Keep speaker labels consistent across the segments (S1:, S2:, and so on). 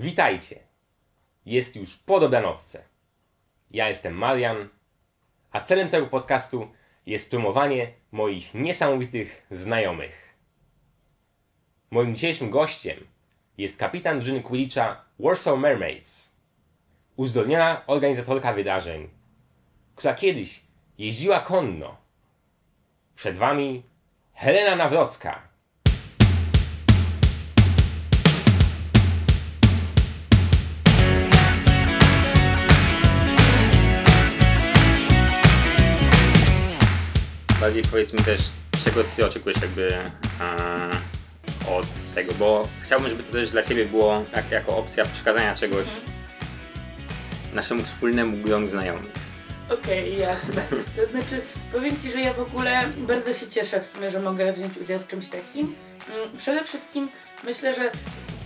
S1: Witajcie. Jest już po dobranocce. Ja jestem Marian, a celem tego podcastu jest promowanie moich niesamowitych znajomych. Moim dzisiejszym gościem jest kapitan drużyny Quidditcha Warsaw Mermaids, uzdolniona organizatorka wydarzeń, która kiedyś jeździła konno. Przed wami Helena Nawrocka.
S2: Bardziej powiedz mi też, czego ty oczekujesz jakby e, od tego, bo chciałbym, żeby to też dla ciebie było jak, jako opcja przekazania czegoś naszemu wspólnemu gromu znajomych.
S3: Okej, jasne. To znaczy, powiem Ci, że ja w ogóle bardzo się cieszę w sumie, że mogę wziąć udział w czymś takim. Mm, Przede wszystkim myślę, że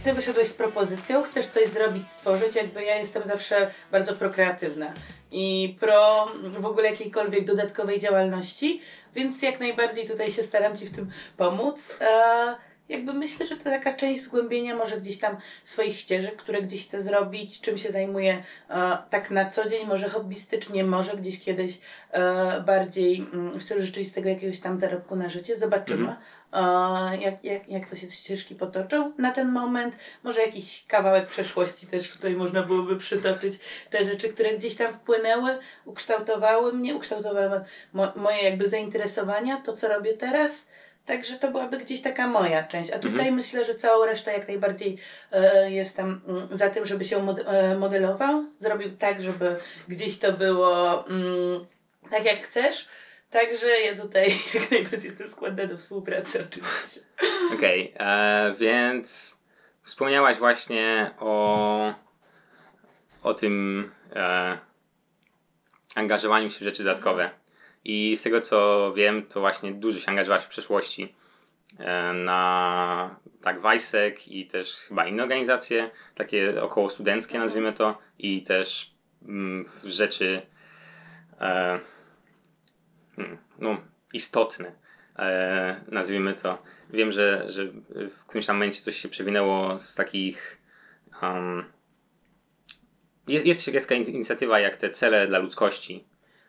S3: Ty wyszedłeś z propozycją, chcesz coś zrobić, stworzyć, jakby ja jestem zawsze bardzo prokreatywna i pro w ogóle jakiejkolwiek dodatkowej działalności, więc jak najbardziej tutaj się staram Ci w tym pomóc. E, jakby myślę, że to taka część zgłębienia może gdzieś tam swoich ścieżek, które gdzieś chcę zrobić, czym się zajmuję e, tak na co dzień, może hobbystycznie, może gdzieś kiedyś e, bardziej mm, w stylu rzeczywistego jakiegoś tam zarobku na życie. Zobaczymy, e, jak, jak, jak to się ścieżki potoczą. Na ten moment może jakiś kawałek przeszłości też tutaj można byłoby przytoczyć. Te rzeczy, które gdzieś tam wpłynęły, ukształtowały mnie, ukształtowały mo- moje jakby zainteresowania, to co robię teraz. Także to byłaby gdzieś taka moja część. A tutaj myślę, że całą resztę jak najbardziej e, jestem mm, za tym, żeby się mod- e, modelował. Zrobił tak, żeby gdzieś to było mm, tak jak chcesz. Także ja tutaj jak najbardziej jestem skłonna do współpracy oczywiście.
S2: Okej, e, więc wspomniałaś właśnie o, o tym e, angażowaniu się w rzeczy dodatkowe. I z tego co wiem, to właśnie dużo się angażowałaś w przeszłości e, na tak Wajsek i też chyba inne organizacje, takie około studenckie nazwijmy to, i też mm, w rzeczy e, no, istotne, e, nazwijmy to. Wiem, że, że w którymś tam momencie coś się przewinęło z takich. Um, jest, jest taka in- inicjatywa jak te cele dla ludzkości.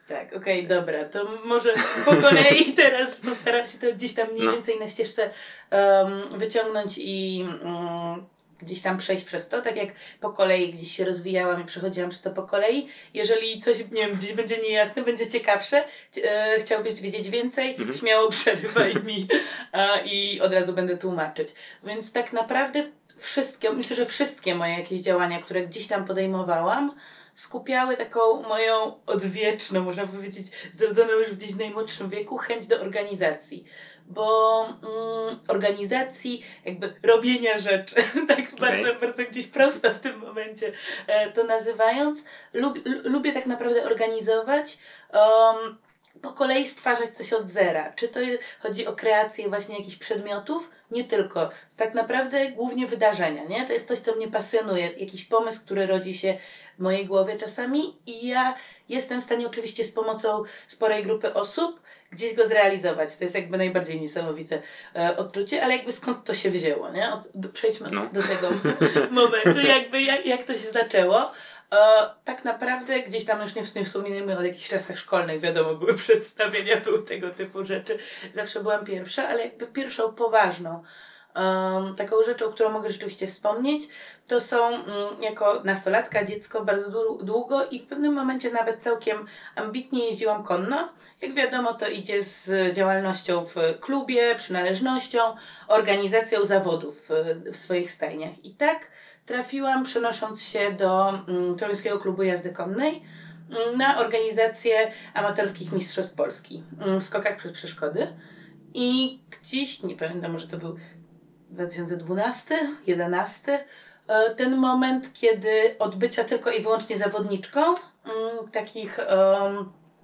S3: Tak, okej, dobra, to może po kolei teraz postaram się to gdzieś tam mniej
S2: No.
S3: więcej na ścieżce em, wyciągnąć i mm, gdzieś tam przejść przez to, tak jak po kolei gdzieś się rozwijałam i przechodziłam przez to po kolei. Jeżeli coś, nie wiem, gdzieś będzie niejasne, będzie ciekawsze, e, chciałbyś wiedzieć więcej, śmiało przerywaj mi a, i od razu będę tłumaczyć. Więc tak naprawdę wszystkie, myślę, że wszystkie moje jakieś działania, które gdzieś tam podejmowałam, skupiały taką moją odwieczną, można powiedzieć, zrodzoną już gdzieś w najmłodszym wieku, chęć do organizacji. Bo mm, organizacji, jakby robienia rzeczy, tak bardzo, bardzo gdzieś prosto w tym momencie e, to nazywając, lub, lu- lubię tak naprawdę organizować. Um, po kolei stwarzać coś od zera. Czy to chodzi o kreację właśnie jakichś przedmiotów? Nie tylko. Tak naprawdę głównie wydarzenia, nie? To jest coś, co mnie pasjonuje. Jakiś pomysł, który rodzi się w mojej głowie czasami i ja jestem w stanie oczywiście z pomocą sporej grupy osób gdzieś go zrealizować. To jest jakby najbardziej niesamowite e, odczucie, ale jakby skąd to się wzięło, nie? Od, do, przejdźmy
S2: No.
S3: do tego momentu, jakby jak, jak to się zaczęło. E, tak naprawdę gdzieś tam już nie, nie wspominajmy o jakichś czasach szkolnych, wiadomo, były przedstawienia, były tego typu rzeczy. Zawsze byłam pierwsza, ale jakby pierwszą poważną em, taką rzeczą, którą mogę rzeczywiście wspomnieć, to są mm, jako nastolatka, dziecko bardzo dłu- długo i w pewnym momencie nawet całkiem ambitnie jeździłam konno. Jak wiadomo, to idzie z działalnością w klubie, przynależnością, organizacją zawodów w, w swoich stajniach. I tak trafiłam, przenosząc się do mm, Toruńskiego Klubu Jazdy Konnej, mm, na organizację amatorskich mistrzostw Polski w skokach przez przeszkody. I gdzieś, nie pamiętam, może to był 2012, 11, e, ten moment, kiedy od bycia tylko i wyłącznie zawodniczką mm, takich,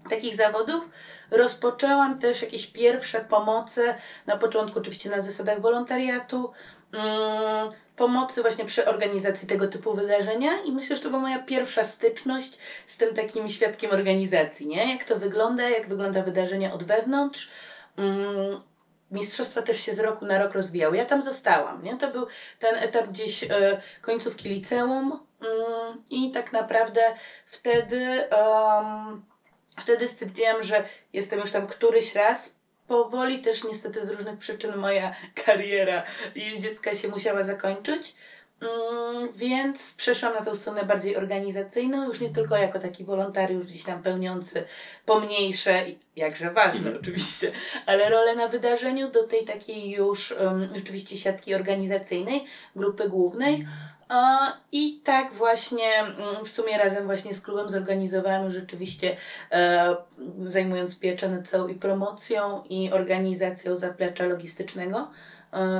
S3: takich zawodów rozpoczęłam też jakieś pierwsze pomoce, na początku oczywiście na zasadach wolontariatu, mm, pomocy właśnie przy organizacji tego typu wydarzenia i myślę, że to była moja pierwsza styczność z tym takim świadkiem organizacji, nie? Jak to wygląda, jak wygląda wydarzenie od wewnątrz. Mistrzostwa też się z roku na rok rozwijały. Ja tam zostałam, nie? To był ten etap gdzieś e, końcówki liceum mm, i tak naprawdę wtedy, um, wtedy stwierdziłam, że jestem już tam któryś raz. Powoli też niestety z różnych przyczyn moja kariera jeździecka się musiała zakończyć. Mm, więc przeszłam na tą stronę bardziej organizacyjną, już nie tylko jako taki wolontariusz gdzieś tam pełniący pomniejsze, jakże ważne
S2: Mhm.
S3: oczywiście, ale rolę na wydarzeniu do tej takiej już um, rzeczywiście siatki organizacyjnej, grupy głównej. A, I tak właśnie mm, w sumie razem właśnie z klubem zorganizowałam rzeczywiście e, zajmując pieczę nad całą i promocją i organizacją zaplecza logistycznego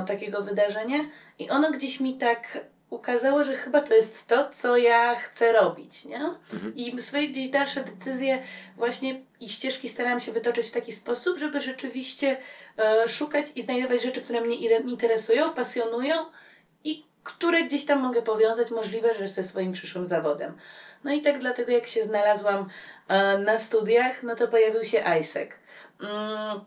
S3: takiego wydarzenia. I ono gdzieś mi tak ukazało, że chyba to jest to, co ja chcę robić, nie?
S2: Mhm.
S3: I swoje gdzieś dalsze decyzje właśnie i ścieżki starałam się wytoczyć w taki sposób, żeby rzeczywiście e, szukać i znajdować rzeczy, które mnie interesują, pasjonują i które gdzieś tam mogę powiązać możliwe, że ze swoim przyszłym zawodem. No i tak dlatego jak się znalazłam e, na studiach, no to pojawił się ISEC. Mm,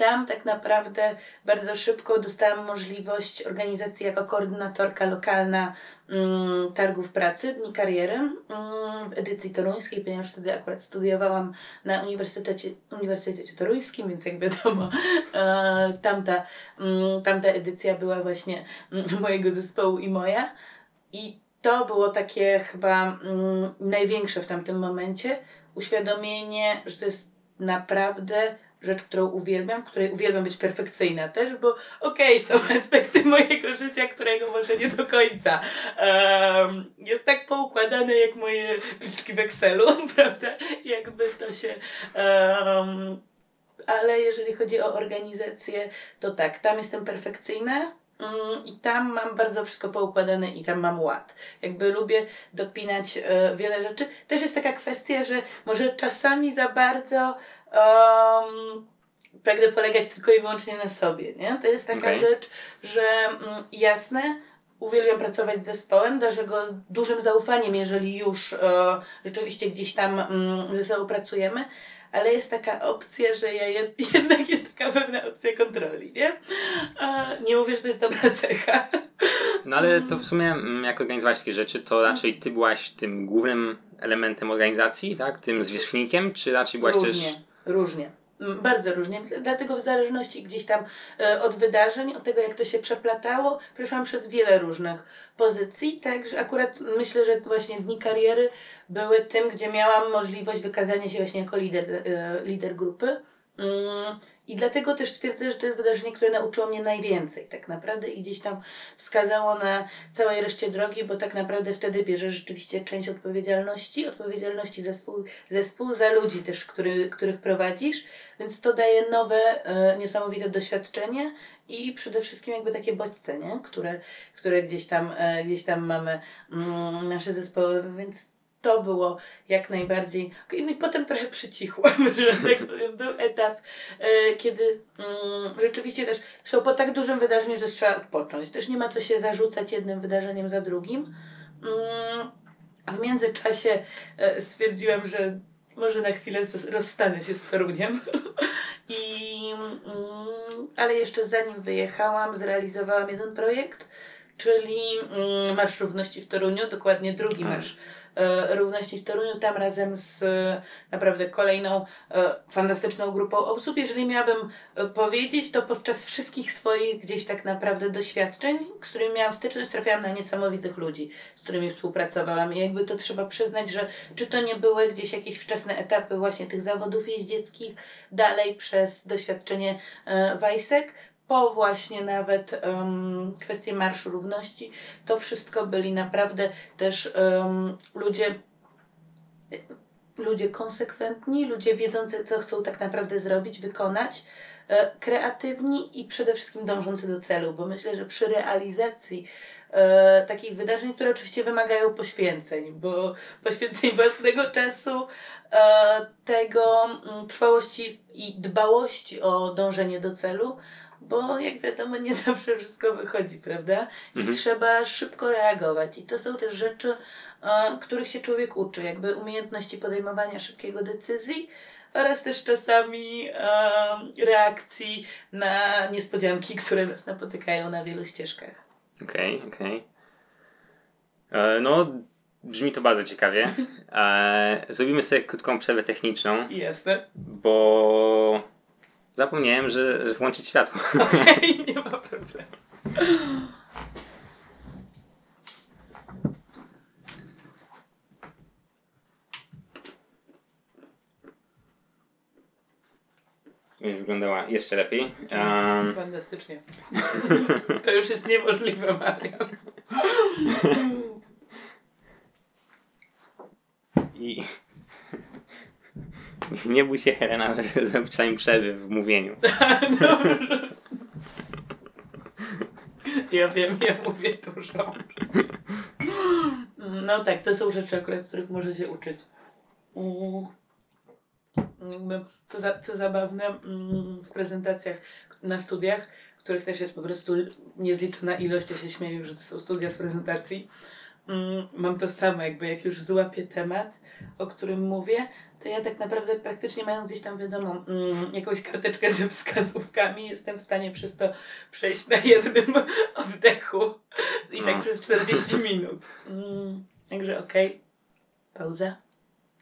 S3: tam tak naprawdę bardzo szybko dostałam możliwość organizacji jako koordynatorka lokalna mm, targów pracy, Dni Kariery mm, w edycji toruńskiej, ponieważ wtedy akurat studiowałam na Uniwersytecie, Uniwersytecie Toruńskim, więc jak wiadomo, e, tamta, mm, tamta edycja była właśnie mojego zespołu i moja. I to było takie chyba największe w tamtym momencie uświadomienie, że to jest naprawdę rzecz, którą uwielbiam, w której uwielbiam być perfekcyjna też, bo okej, są aspekty mojego życia, którego może nie do końca em, jest tak poukładane jak moje pliczki w Excelu, prawda? Jakby to się... em, ale jeżeli chodzi o organizację, to tak, tam jestem perfekcyjna i tam mam bardzo wszystko poukładane i tam mam ład. Jakby lubię dopinać e, wiele rzeczy. Też jest taka kwestia, że może czasami za bardzo um, pragnę polegać tylko i wyłącznie na sobie, nie? To jest taka
S2: Okej.
S3: rzecz, że mm, jasne, uwielbiam pracować z zespołem, darzę go dużym zaufaniem, jeżeli już e, rzeczywiście gdzieś tam mm, ze sobą pracujemy, ale jest taka opcja, że ja jed, jednak jest taka pewna opcja kontroli, nie? A, nie mówię, że to jest dobra cecha.
S2: No ale to w sumie, mm, jak organizować takie rzeczy, to raczej ty byłaś tym głównym elementem organizacji, tak? Tym zwierzchnikiem, czy raczej byłaś
S3: różnie,
S2: też...
S3: różnie. Mm, Bardzo różnie, dlatego w zależności gdzieś tam e, od wydarzeń, od tego jak to się przeplatało, przeszłam przez wiele różnych pozycji, także akurat myślę, że właśnie dni kariery były tym, gdzie miałam możliwość wykazania się właśnie jako lider, e, lider grupy. I dlatego też twierdzę, że to jest wydarzenie, które nauczyło mnie najwięcej. Tak naprawdę i gdzieś tam wskazało na całej reszcie drogi, bo tak naprawdę wtedy bierzesz rzeczywiście część odpowiedzialności, odpowiedzialności za swój zespół, za ludzi też, który, których prowadzisz, więc to daje nowe, e, niesamowite doświadczenie i przede wszystkim jakby takie bodźce, nie? Które, które gdzieś tam, e, gdzieś tam mamy mm, nasze zespoły, więc to było jak najbardziej. No i potem trochę przycichłam, że tak powiem. Był etap, e, kiedy mm, rzeczywiście też są po tak dużym wydarzeniu, że trzeba odpocząć. Też nie ma co się zarzucać jednym wydarzeniem za drugim. Mm, a w międzyczasie e, stwierdziłam, że może na chwilę rozstanę się z Toruniem. I, mm, ale jeszcze zanim wyjechałam, zrealizowałam jeden projekt, czyli mm, Marsz Równości w Toruniu, dokładnie drugi
S2: A.
S3: Marsz Równości w Toruniu, tam razem z e, naprawdę kolejną e, fantastyczną grupą osób. Jeżeli miałabym e, powiedzieć, to podczas wszystkich swoich gdzieś tak naprawdę doświadczeń, z którymi miałam styczność, trafiałam na niesamowitych ludzi, z którymi współpracowałam. I jakby to trzeba przyznać, że czy to nie były gdzieś jakieś wczesne etapy właśnie tych zawodów jeździeckich, dalej przez doświadczenie e, Wajsek, po właśnie nawet em, kwestie Marszu Równości, to wszystko byli naprawdę też em, ludzie ludzie konsekwentni, ludzie wiedzący, co chcą tak naprawdę zrobić, wykonać, e, kreatywni i przede wszystkim dążący do celu, bo myślę, że przy realizacji e, takich wydarzeń, które oczywiście wymagają poświęceń, bo poświęceń własnego czasu, e, tego mm, trwałości i dbałości o dążenie do celu, bo jak wiadomo, nie zawsze wszystko wychodzi, prawda? I
S2: Mhm.
S3: trzeba szybko reagować. I to są też rzeczy, e, których się człowiek uczy, jakby umiejętności podejmowania szybkiego decyzji, oraz też czasami em, reakcji na niespodzianki, które nas napotykają na wielu ścieżkach.
S2: Okej, okej. E, No, brzmi to bardzo ciekawie. E, zrobimy sobie krótką przerwę techniczną,
S3: Jasne.
S2: bo zapomniałem, że, że włączyć światło.
S3: Okej, nie ma problemu.
S2: Już wyglądała jeszcze lepiej. Um,
S3: Fantastycznie. To już jest niemożliwe, Marian.
S2: I nie bój się, Helena, czasami przerwy w mówieniu.
S3: Ja wiem, ja mówię dużo. No tak, to są rzeczy, akurat, których może się uczyć. Mm. Jakby, co, za, co zabawne, mm, w prezentacjach na studiach, których też jest po prostu niezliczona ilość, ja się śmieję, że to są studia z prezentacji, mam to samo, jakby jak już złapię temat, o którym mówię, to ja tak naprawdę praktycznie mając gdzieś tam wiadomo mm, jakąś karteczkę ze wskazówkami, jestem w stanie przez to przejść na jednym oddechu i tak
S2: No.
S3: przez 40 minut. Mm, także okej, pauza.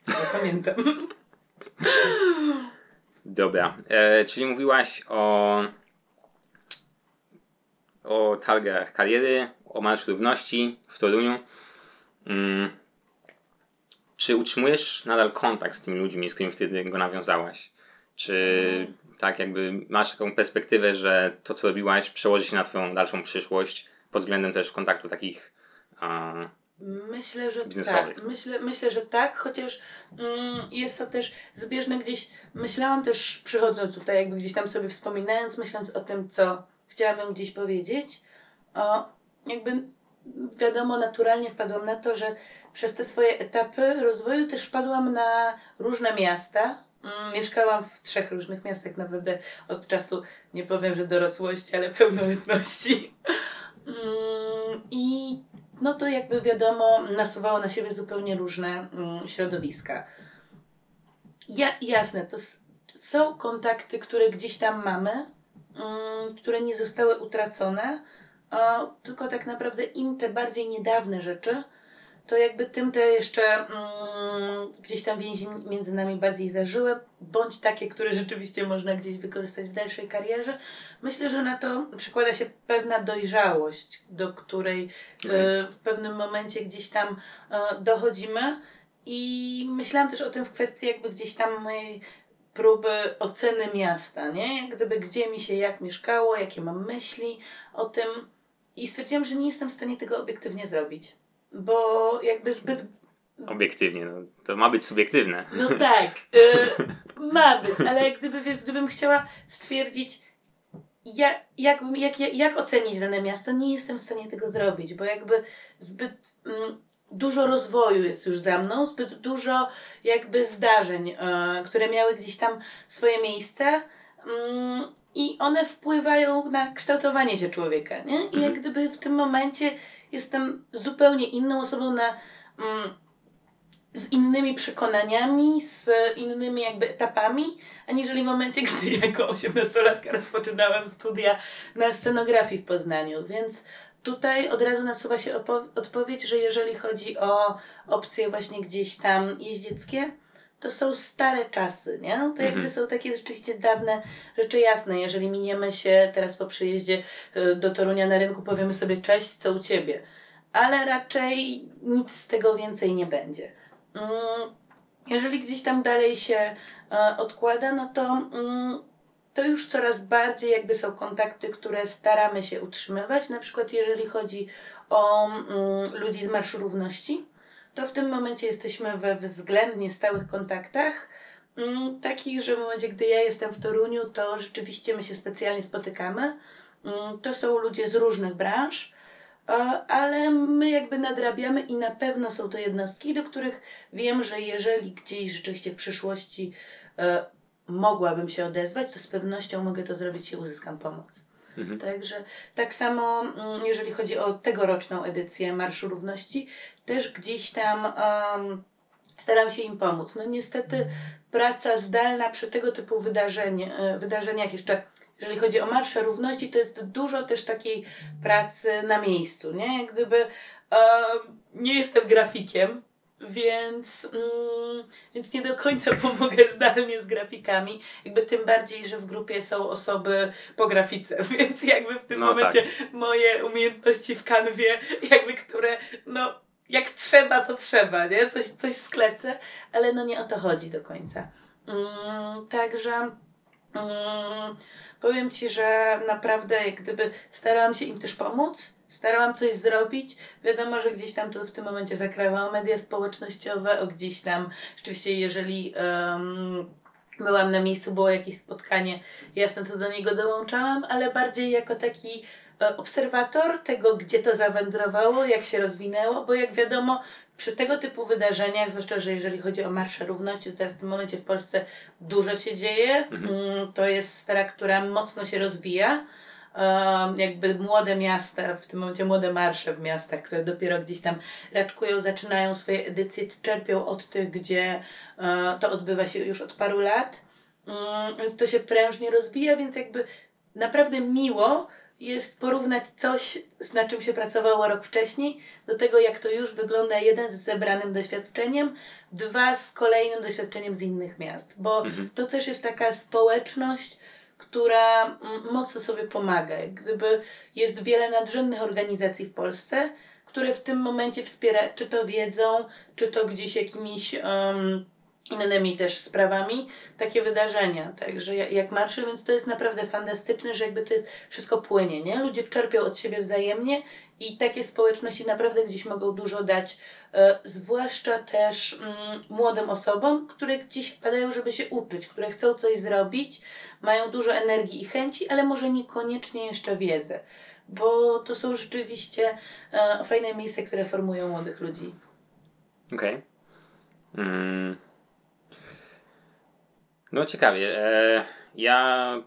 S3: Zapamiętam.
S2: Dobra, e, czyli mówiłaś o o targach kariery, o Marszu Równości w Toruniu. Mm. Czy utrzymujesz nadal kontakt z tymi ludźmi, z którymi wtedy go nawiązałaś? Czy tak jakby masz taką perspektywę, że to co robiłaś przełoży się na twoją dalszą przyszłość pod względem też kontaktu takich a,
S3: Myślę, że tak. Myślę, myślę, że tak, chociaż mm, jest to też zbieżne gdzieś. Myślałam też, przychodząc tutaj, jakby gdzieś tam sobie wspominając, myśląc o tym, co chciałabym gdzieś powiedzieć, o, jakby wiadomo, naturalnie wpadłam na to, że przez te swoje etapy rozwoju też wpadłam na różne miasta. Mm, Mieszkałam w trzech różnych miastach naprawdę od czasu, nie powiem, że dorosłości, ale pełnoletności. Mm, I no to jakby wiadomo, nasuwało na siebie zupełnie różne mm, środowiska. Ja, jasne, to są kontakty, które gdzieś tam mamy, które nie zostały utracone, tylko tak naprawdę im te bardziej niedawne rzeczy, to jakby tym te jeszcze mm, gdzieś tam więzi między nami bardziej zażyłe, bądź takie, które rzeczywiście można gdzieś wykorzystać w dalszej karierze. Myślę, że na to przykłada się pewna dojrzałość, do której e, w pewnym momencie gdzieś tam e, dochodzimy. I myślałam też o tym w kwestii jakby gdzieś tam mojej próby oceny miasta, nie? Jak gdyby gdzie mi się jak mieszkało, jakie mam myśli o tym. I stwierdziłam, że nie jestem w stanie tego obiektywnie zrobić. Bo jakby zbyt
S2: obiektywnie. No, to ma być subiektywne.
S3: no tak, y, ma być, ale jak gdyby, gdybym chciała stwierdzić, jak, jak, jak, jak ocenić dane miasto, nie jestem w stanie tego zrobić, bo jakby zbyt mm, dużo rozwoju jest już za mną, zbyt dużo jakby zdarzeń, y, które miały gdzieś tam swoje miejsce. mm, I one wpływają na kształtowanie się człowieka, nie? I
S2: Mhm.
S3: jak gdyby w tym momencie jestem zupełnie inną osobą na mm, z innymi przekonaniami, z innymi jakby etapami, aniżeli w momencie, gdy jako 18-latka rozpoczynałam studia na scenografii w Poznaniu. Więc tutaj od razu nasuwa się odpowiedź, że jeżeli chodzi o opcje właśnie gdzieś tam jeździeckie, to są stare czasy, nie? To jakby
S2: Mhm.
S3: są takie rzeczywiście dawne rzeczy jasne. Jeżeli miniemy się teraz po przyjeździe y, do Torunia na rynku, powiemy sobie cześć, co u Ciebie. Ale raczej nic z tego więcej nie będzie. Mm, Jeżeli gdzieś tam dalej się e, odkłada, no to, mm, to już coraz bardziej jakby są kontakty, które staramy się utrzymywać. Na przykład jeżeli chodzi o mm, ludzi z Marszu Równości, to w tym momencie jesteśmy we względnie stałych kontaktach. Mm, Takich, że w momencie, gdy ja jestem w Toruniu, to rzeczywiście my się specjalnie spotykamy. Mm, To są ludzie z różnych branż, e, ale my jakby nadrabiamy i na pewno są to jednostki, do których wiem, że jeżeli gdzieś rzeczywiście w przyszłości e, mogłabym się odezwać, to z pewnością mogę to zrobić i uzyskam pomoc.
S2: Mhm.
S3: Także tak samo, mm, jeżeli chodzi o tegoroczną edycję Marszu Równości, też gdzieś tam em, staram się im pomóc. No niestety praca zdalna przy tego typu wydarzeń, e, wydarzeniach jeszcze jeżeli chodzi o Marsze Równości, to jest dużo też takiej pracy na miejscu, nie? Jak gdyby e, nie jestem grafikiem, więc, mm, więc nie do końca pomogę zdalnie z grafikami. Jakby tym bardziej, że w grupie są osoby po grafice, więc jakby w tym
S2: No
S3: momencie moje umiejętności w kanwie, jakby które, no jak trzeba, to trzeba, nie? Coś, coś sklecę, ale no nie o to chodzi do końca. Mm, także mm, powiem Ci, że naprawdę jak gdyby starałam się im też pomóc, starałam coś zrobić. Wiadomo, że gdzieś tam to w tym momencie zakrawało media społecznościowe, o gdzieś tam rzeczywiście jeżeli um, byłam na miejscu, było jakieś spotkanie, jasne to do niego dołączałam, ale bardziej jako taki e, obserwator tego, gdzie to zawędrowało, jak się rozwinęło, bo jak wiadomo, przy tego typu wydarzeniach, zwłaszcza, że jeżeli chodzi o Marsze Równości, to teraz w tym momencie w Polsce dużo się dzieje.
S2: Mhm.
S3: Mm, To jest sfera, która mocno się rozwija. Jakby młode miasta, w tym momencie młode marsze w miastach, które dopiero gdzieś tam raczkują, zaczynają swoje edycje, czerpią od tych, gdzie e, to odbywa się już od paru lat. Mm, więc to się prężnie rozwija, więc jakby naprawdę miło jest porównać coś, na czym się pracowało rok wcześniej, do tego, jak to już wygląda, jeden z zebranym doświadczeniem, dwa z kolejnym doświadczeniem z innych miast, bo
S2: Mhm.
S3: to też jest taka społeczność, która mm, mocno sobie pomaga. Gdyby jest wiele nadrzędnych organizacji w Polsce, które w tym momencie wspiera, czy to wiedzą, czy to gdzieś jakimiś em, innymi też sprawami, takie wydarzenia. Także ja- jak marsze, więc to jest naprawdę fantastyczne, że jakby to jest wszystko płynie, nie? Ludzie czerpią od siebie wzajemnie i takie społeczności naprawdę gdzieś mogą dużo dać, e, zwłaszcza też mm, młodym osobom, które gdzieś wpadają, żeby się uczyć, które chcą coś zrobić, mają dużo energii i chęci, ale może niekoniecznie jeszcze wiedzę, bo to są rzeczywiście e, fajne miejsca, które formują młodych ludzi.
S2: Okej. Mm. No ciekawie. E, ja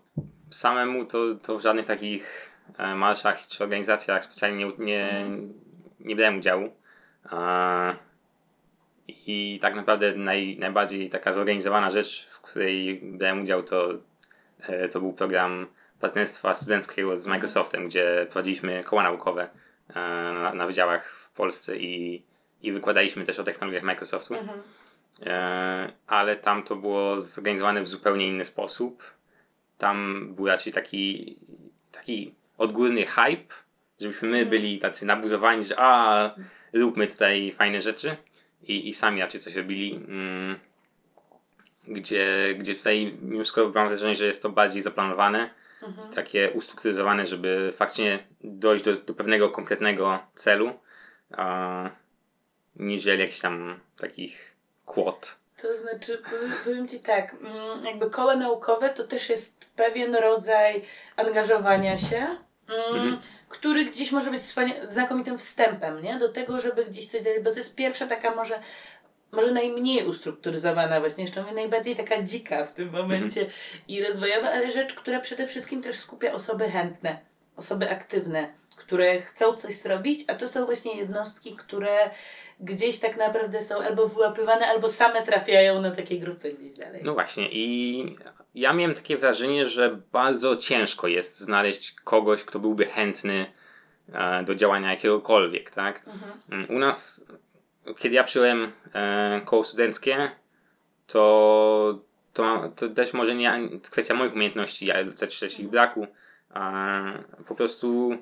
S2: samemu to, to w żadnych takich e, marszach czy organizacjach specjalnie nie, nie, nie brałem udziału. E, I tak naprawdę naj, najbardziej taka zorganizowana rzecz, w której brałem udział, to, to był program partnerstwa studenckiego z Microsoftem, gdzie prowadziliśmy koła naukowe na, na wydziałach w Polsce i, i wykładaliśmy też o technologiach Microsoftu.
S3: Mhm.
S2: E, ale tam to było zorganizowane w zupełnie inny sposób. Tam był raczej taki, taki odgórny hype, żebyśmy my byli tacy nabuzowani, że a, róbmy tutaj fajne rzeczy i, i sami raczej coś robili. Mm, gdzie, gdzie tutaj wszystko mam wrażenie, że jest to bardziej zaplanowane,
S3: Mhm.
S2: takie ustrukturyzowane, żeby faktycznie dojść do, do pewnego konkretnego celu, a, niż jakichś tam takich kłot.
S3: To znaczy, powiem- Ci tak, mm, jakby koła naukowe to też jest pewien rodzaj angażowania się, mm,
S2: Mhm.
S3: który gdzieś może być znakomitym wstępem, nie? Do tego, żeby gdzieś coś dalej, bo to jest pierwsza taka może, może najmniej ustrukturyzowana właśnie, jeszcze mówię, najbardziej taka dzika w tym momencie i rozwojowa, ale rzecz, która przede wszystkim też skupia osoby chętne, osoby aktywne, które chcą coś zrobić, a to są właśnie jednostki, które gdzieś tak naprawdę są albo wyłapywane, albo same trafiają na takie grupy gdzieś dalej.
S2: No właśnie, i ja miałem takie wrażenie, że bardzo ciężko jest znaleźć kogoś, kto byłby chętny e, do działania jakiegokolwiek, tak?
S3: Mhm.
S2: Mm, U nas, kiedy ja przyjąłem e, koło studenckie, to, to, to też może nie kwestia moich umiejętności, ale też też ich braku. A po prostu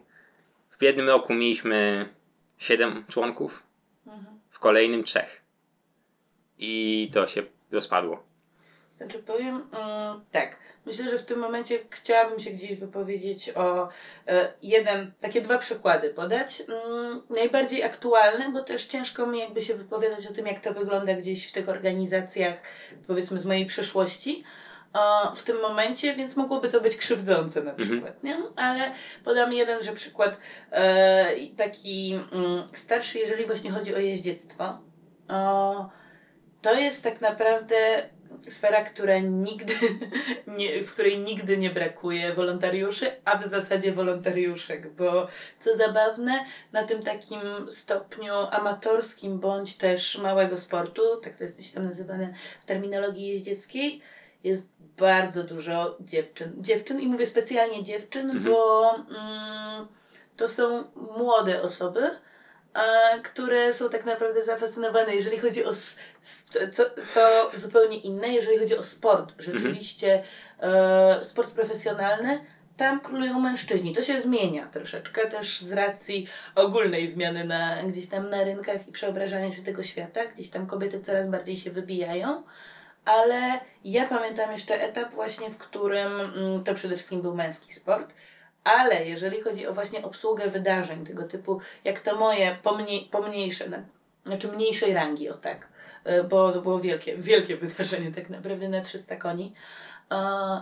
S2: w jednym roku mieliśmy 7 członków, w kolejnym trzech. I to się rozpadło.
S3: Znaczy powiem mm, tak, myślę, że w tym momencie chciałabym się gdzieś wypowiedzieć o e, jeden, takie dwa przykłady podać. Mm, najbardziej aktualne, bo też ciężko mi jakby się wypowiadać o tym, jak to wygląda gdzieś w tych organizacjach, powiedzmy z mojej przeszłości. W tym momencie, więc mogłoby to być krzywdzące na przykład, nie? Ale podam jeden, że przykład e, taki mm, starszy, jeżeli właśnie chodzi o jeździectwo. To jest tak naprawdę sfera, która nigdy, nie, w której nigdy nie brakuje wolontariuszy, a w zasadzie wolontariuszek, bo co zabawne, na tym takim stopniu amatorskim bądź też małego sportu, tak to jest gdzieś tam nazywane w terminologii jeździeckiej, jest bardzo dużo dziewczyn. Dziewczyn i mówię specjalnie dziewczyn,
S2: Mhm.
S3: bo mm, to są młode osoby, e, które są tak naprawdę zafascynowane, jeżeli chodzi o co, co zupełnie inne, jeżeli chodzi o sport. Rzeczywiście e, sport profesjonalny, tam królują mężczyźni. To się zmienia troszeczkę też z racji ogólnej zmiany na, gdzieś tam na rynkach i przeobrażania się tego świata. Gdzieś tam kobiety coraz bardziej się wybijają. Ale ja pamiętam jeszcze etap właśnie, w którym mm, to przede wszystkim był męski sport. Ale jeżeli chodzi o właśnie obsługę wydarzeń tego typu, jak to moje pomniej, pomniejsze, na- znaczy mniejszej rangi, o tak, y, bo to było wielkie, wielkie wydarzenie tak naprawdę na 300 koni, y,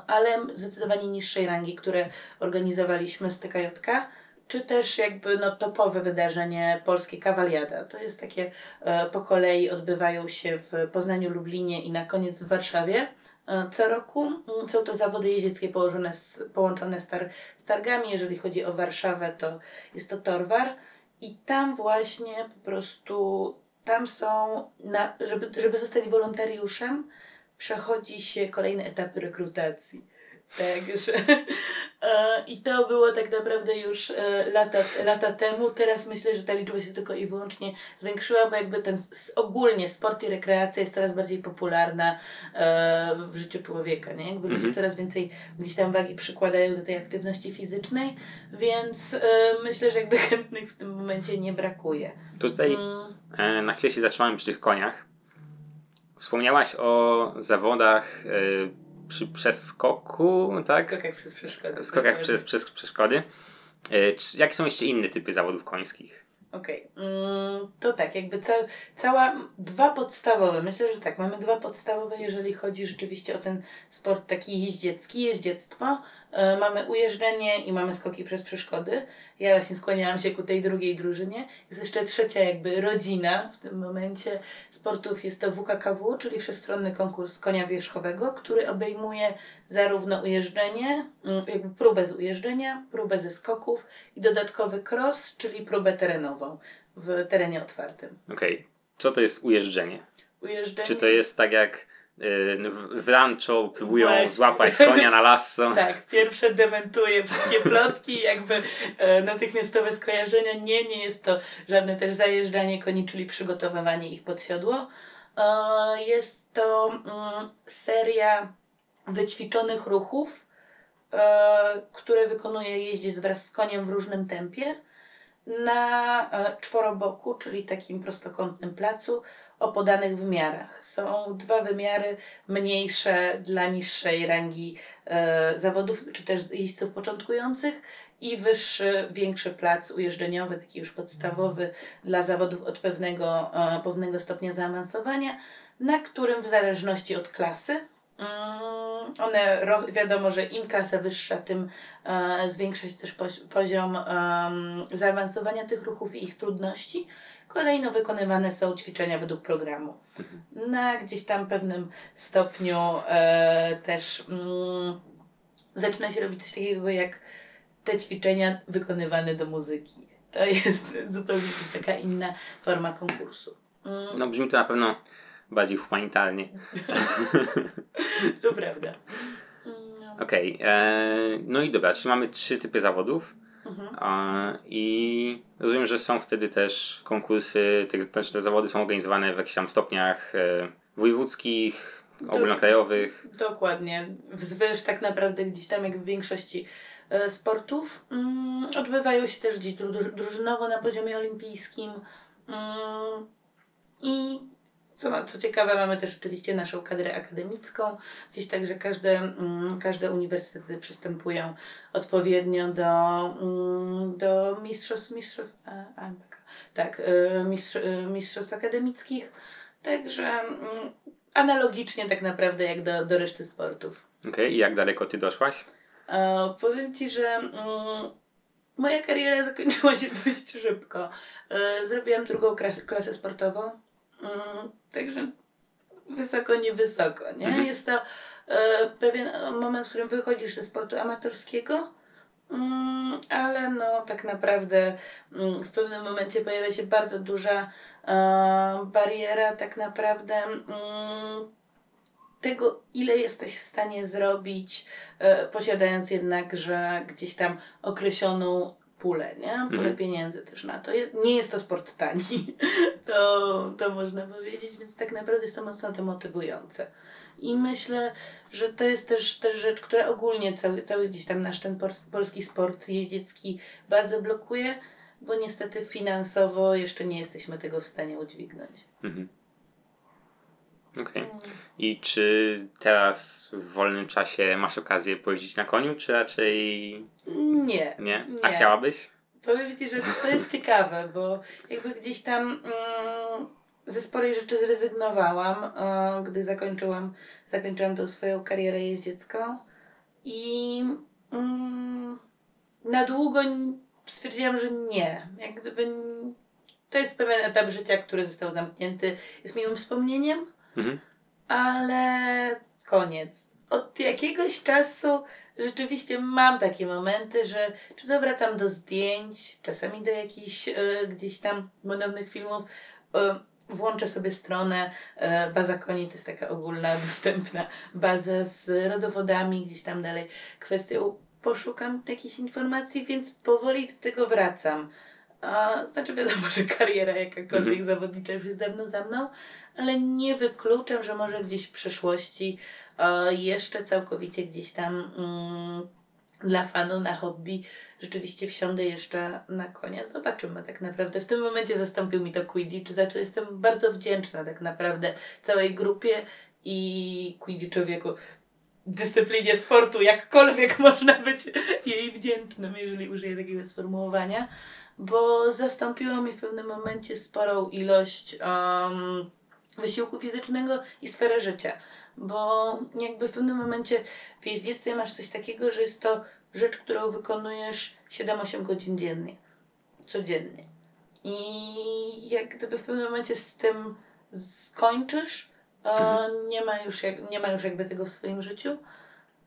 S3: ale zdecydowanie niższej rangi, które organizowaliśmy z TKJK, czy też jakby no, topowe wydarzenie polskie Kawaliada. To jest takie e, po kolei odbywają się w Poznaniu, Lublinie i na koniec w Warszawie. E, Co roku Mm, są to zawody jeździeckie położone z, połączone z, tar, z targami. Jeżeli chodzi o Warszawę, to jest to Torwar. I tam właśnie po prostu, tam są, na, żeby, żeby zostać wolontariuszem, przechodzi się kolejne etapy rekrutacji. Także i to było tak naprawdę już e, lata, lata temu. Teraz myślę, że ta liczba się tylko i wyłącznie zwiększyła, bo jakby ten ogólnie sport i rekreacja jest coraz bardziej popularna e, w życiu człowieka, nie? Jakby ludzie
S2: Mhm.
S3: coraz więcej gdzieś tam wagi przykładają do tej aktywności fizycznej, więc e, myślę, że jakby chętnych w tym momencie nie brakuje.
S2: Tutaj
S3: Mm,
S2: na chwilę się zatrzymałem przy tych koniach. Wspomniałaś o zawodach przy przeskoku, tak?
S3: W skokach przez przeszkody.
S2: W skokach przez, przez przeszkody. E, jakie są jeszcze inne typy zawodów końskich?
S3: Okej, mm, to tak, jakby ca cała, dwa podstawowe, myślę, że tak, mamy dwa podstawowe, jeżeli chodzi rzeczywiście o ten sport taki jeździecki, jeździectwo. E, mamy ujeżdżenie i mamy skoki przez przeszkody. Ja właśnie skłaniałam się ku tej drugiej drużynie. Jest jeszcze trzecia jakby rodzina w tym momencie sportów, jest to WKKW, czyli Wszechstronny Konkurs Konia Wierzchowego, który obejmuje zarówno ujeżdżenie, mm, jakby próbę z ujeżdżenia, próbę ze skoków i dodatkowy cross, czyli próbę terenową w terenie otwartym.
S2: Okej. Co to jest ujeżdżenie?
S3: Ujeżdżenie...
S2: Czy to jest tak jak w, w rancho próbują
S3: Właśnie.
S2: złapać konia na lasso?
S3: Tak, pierwsze dementuje wszystkie plotki, jakby e, natychmiastowe skojarzenia. Nie, nie jest to żadne też zajeżdżanie koni, czyli przygotowywanie ich pod siodło. E, jest to mm, seria wyćwiczonych ruchów, e, które wykonuje jeździec wraz z koniem w różnym tempie na e, czworoboku, czyli takim prostokątnym placu o podanych wymiarach. Są dwa wymiary mniejsze dla niższej rangi e, zawodów, czy też jeźdźców początkujących i wyższy, większy plac ujeżdżeniowy, taki już podstawowy dla zawodów od pewnego, e, pewnego stopnia zaawansowania, na którym w zależności od klasy one, ro, wiadomo, że im klasa wyższa, tym e, zwiększa się też poz, poziom zaawansowania tych ruchów i ich trudności. Kolejno wykonywane są ćwiczenia według programu. Na gdzieś tam pewnym stopniu e, też mm, zaczyna się robić coś takiego jak te ćwiczenia wykonywane do muzyki. To jest zupełnie taka inna forma konkursu. Mm,
S2: No brzmi to na pewno bardziej humanitarnie.
S3: To prawda. Mm,
S2: Okej. e, No i dobra, czyli mamy trzy typy zawodów.
S3: Mhm.
S2: A, I rozumiem, że są wtedy też konkursy, te, znaczy te zawody są organizowane w jakichś tam stopniach e, wojewódzkich, ogólnokrajowych.
S3: Dokładnie. Wzwyż tak naprawdę gdzieś tam jak w większości e, sportów. Mm, odbywają się też gdzieś dru- drużynowo na poziomie olimpijskim. Mm, I co, ma- co ciekawe, mamy też oczywiście naszą kadrę akademicką. Gdzieś także każde, mm, każde uniwersytety przystępują odpowiednio do, mm, do mistrzostw, mistrzostw e, AMPK. Tak, e, mistrz, e, mistrzostw akademickich. Także mm, analogicznie tak naprawdę jak do, do reszty sportów.
S2: Okej, i jak daleko ty doszłaś?
S3: E, powiem Ci, że moja kariera zakończyła się dość szybko. E, zrobiłam drugą klasę, klasę sportową, także wysoko, niewysoko, nie?
S2: Mhm.
S3: Jest to e, pewien moment, w którym wychodzisz ze sportu amatorskiego, mm, ale no tak naprawdę mm, w pewnym momencie pojawia się bardzo duża e, bariera tak naprawdę mm, tego, ile jesteś w stanie zrobić, e, posiadając jednakże gdzieś tam określoną pulę, nie? Pulę
S2: Mhm.
S3: pieniędzy też na to. Jest, nie jest to sport tani, to, to można powiedzieć, więc tak naprawdę jest to mocno demotywujące. I myślę, że to jest też, też rzecz, która ogólnie cały, cały gdzieś tam nasz ten polski sport jeździecki bardzo blokuje, bo niestety finansowo jeszcze nie jesteśmy tego w stanie udźwignąć.
S2: Mhm. Okej. I czy teraz w wolnym czasie masz okazję pojeździć na koniu, czy raczej
S3: Nie.
S2: nie? A
S3: Nie.
S2: chciałabyś?
S3: Powiem Ci, że to jest ciekawe, bo jakby gdzieś tam mm, ze sporej rzeczy zrezygnowałam, e, gdy zakończyłam, zakończyłam tą swoją karierę jeździecką i mm, na długo stwierdziłam, że nie. Jak gdyby to jest pewien etap życia, który został zamknięty, jest miłym wspomnieniem,
S2: Mhm.
S3: ale koniec. Od jakiegoś czasu rzeczywiście mam takie momenty, że czy to wracam do zdjęć, czasami do jakichś e, gdzieś tam modownych filmów, e, włączę sobie stronę e, Baza Koni, to jest taka ogólna, dostępna baza z rodowodami, gdzieś tam dalej kwestią poszukam jakichś informacji, więc powoli do tego wracam. A, znaczy wiadomo, że kariera jakakolwiek
S2: Mhm.
S3: zawodnicza już jest dawno za mną, ale nie wykluczam, że może gdzieś w przyszłości e, jeszcze całkowicie gdzieś tam mm, dla fanu, na hobby rzeczywiście wsiądę jeszcze na konia. Zobaczymy tak naprawdę. W tym momencie zastąpił mi to Quidditch, za co jestem bardzo wdzięczna tak naprawdę całej grupie i Quidditchowi jako dyscyplinie sportu, jakkolwiek można być jej wdzięcznym, jeżeli użyję takiego sformułowania, bo zastąpiło mi w pewnym momencie sporą ilość um, wysiłku fizycznego i sferę życia. Bo jakby w pewnym momencie w jeździectwie masz coś takiego, że jest to rzecz, którą wykonujesz 7-8 godzin dziennie. Codziennie. I jak gdyby w pewnym momencie z tym skończysz, e, nie, ma już jak, nie ma już jakby tego w swoim życiu.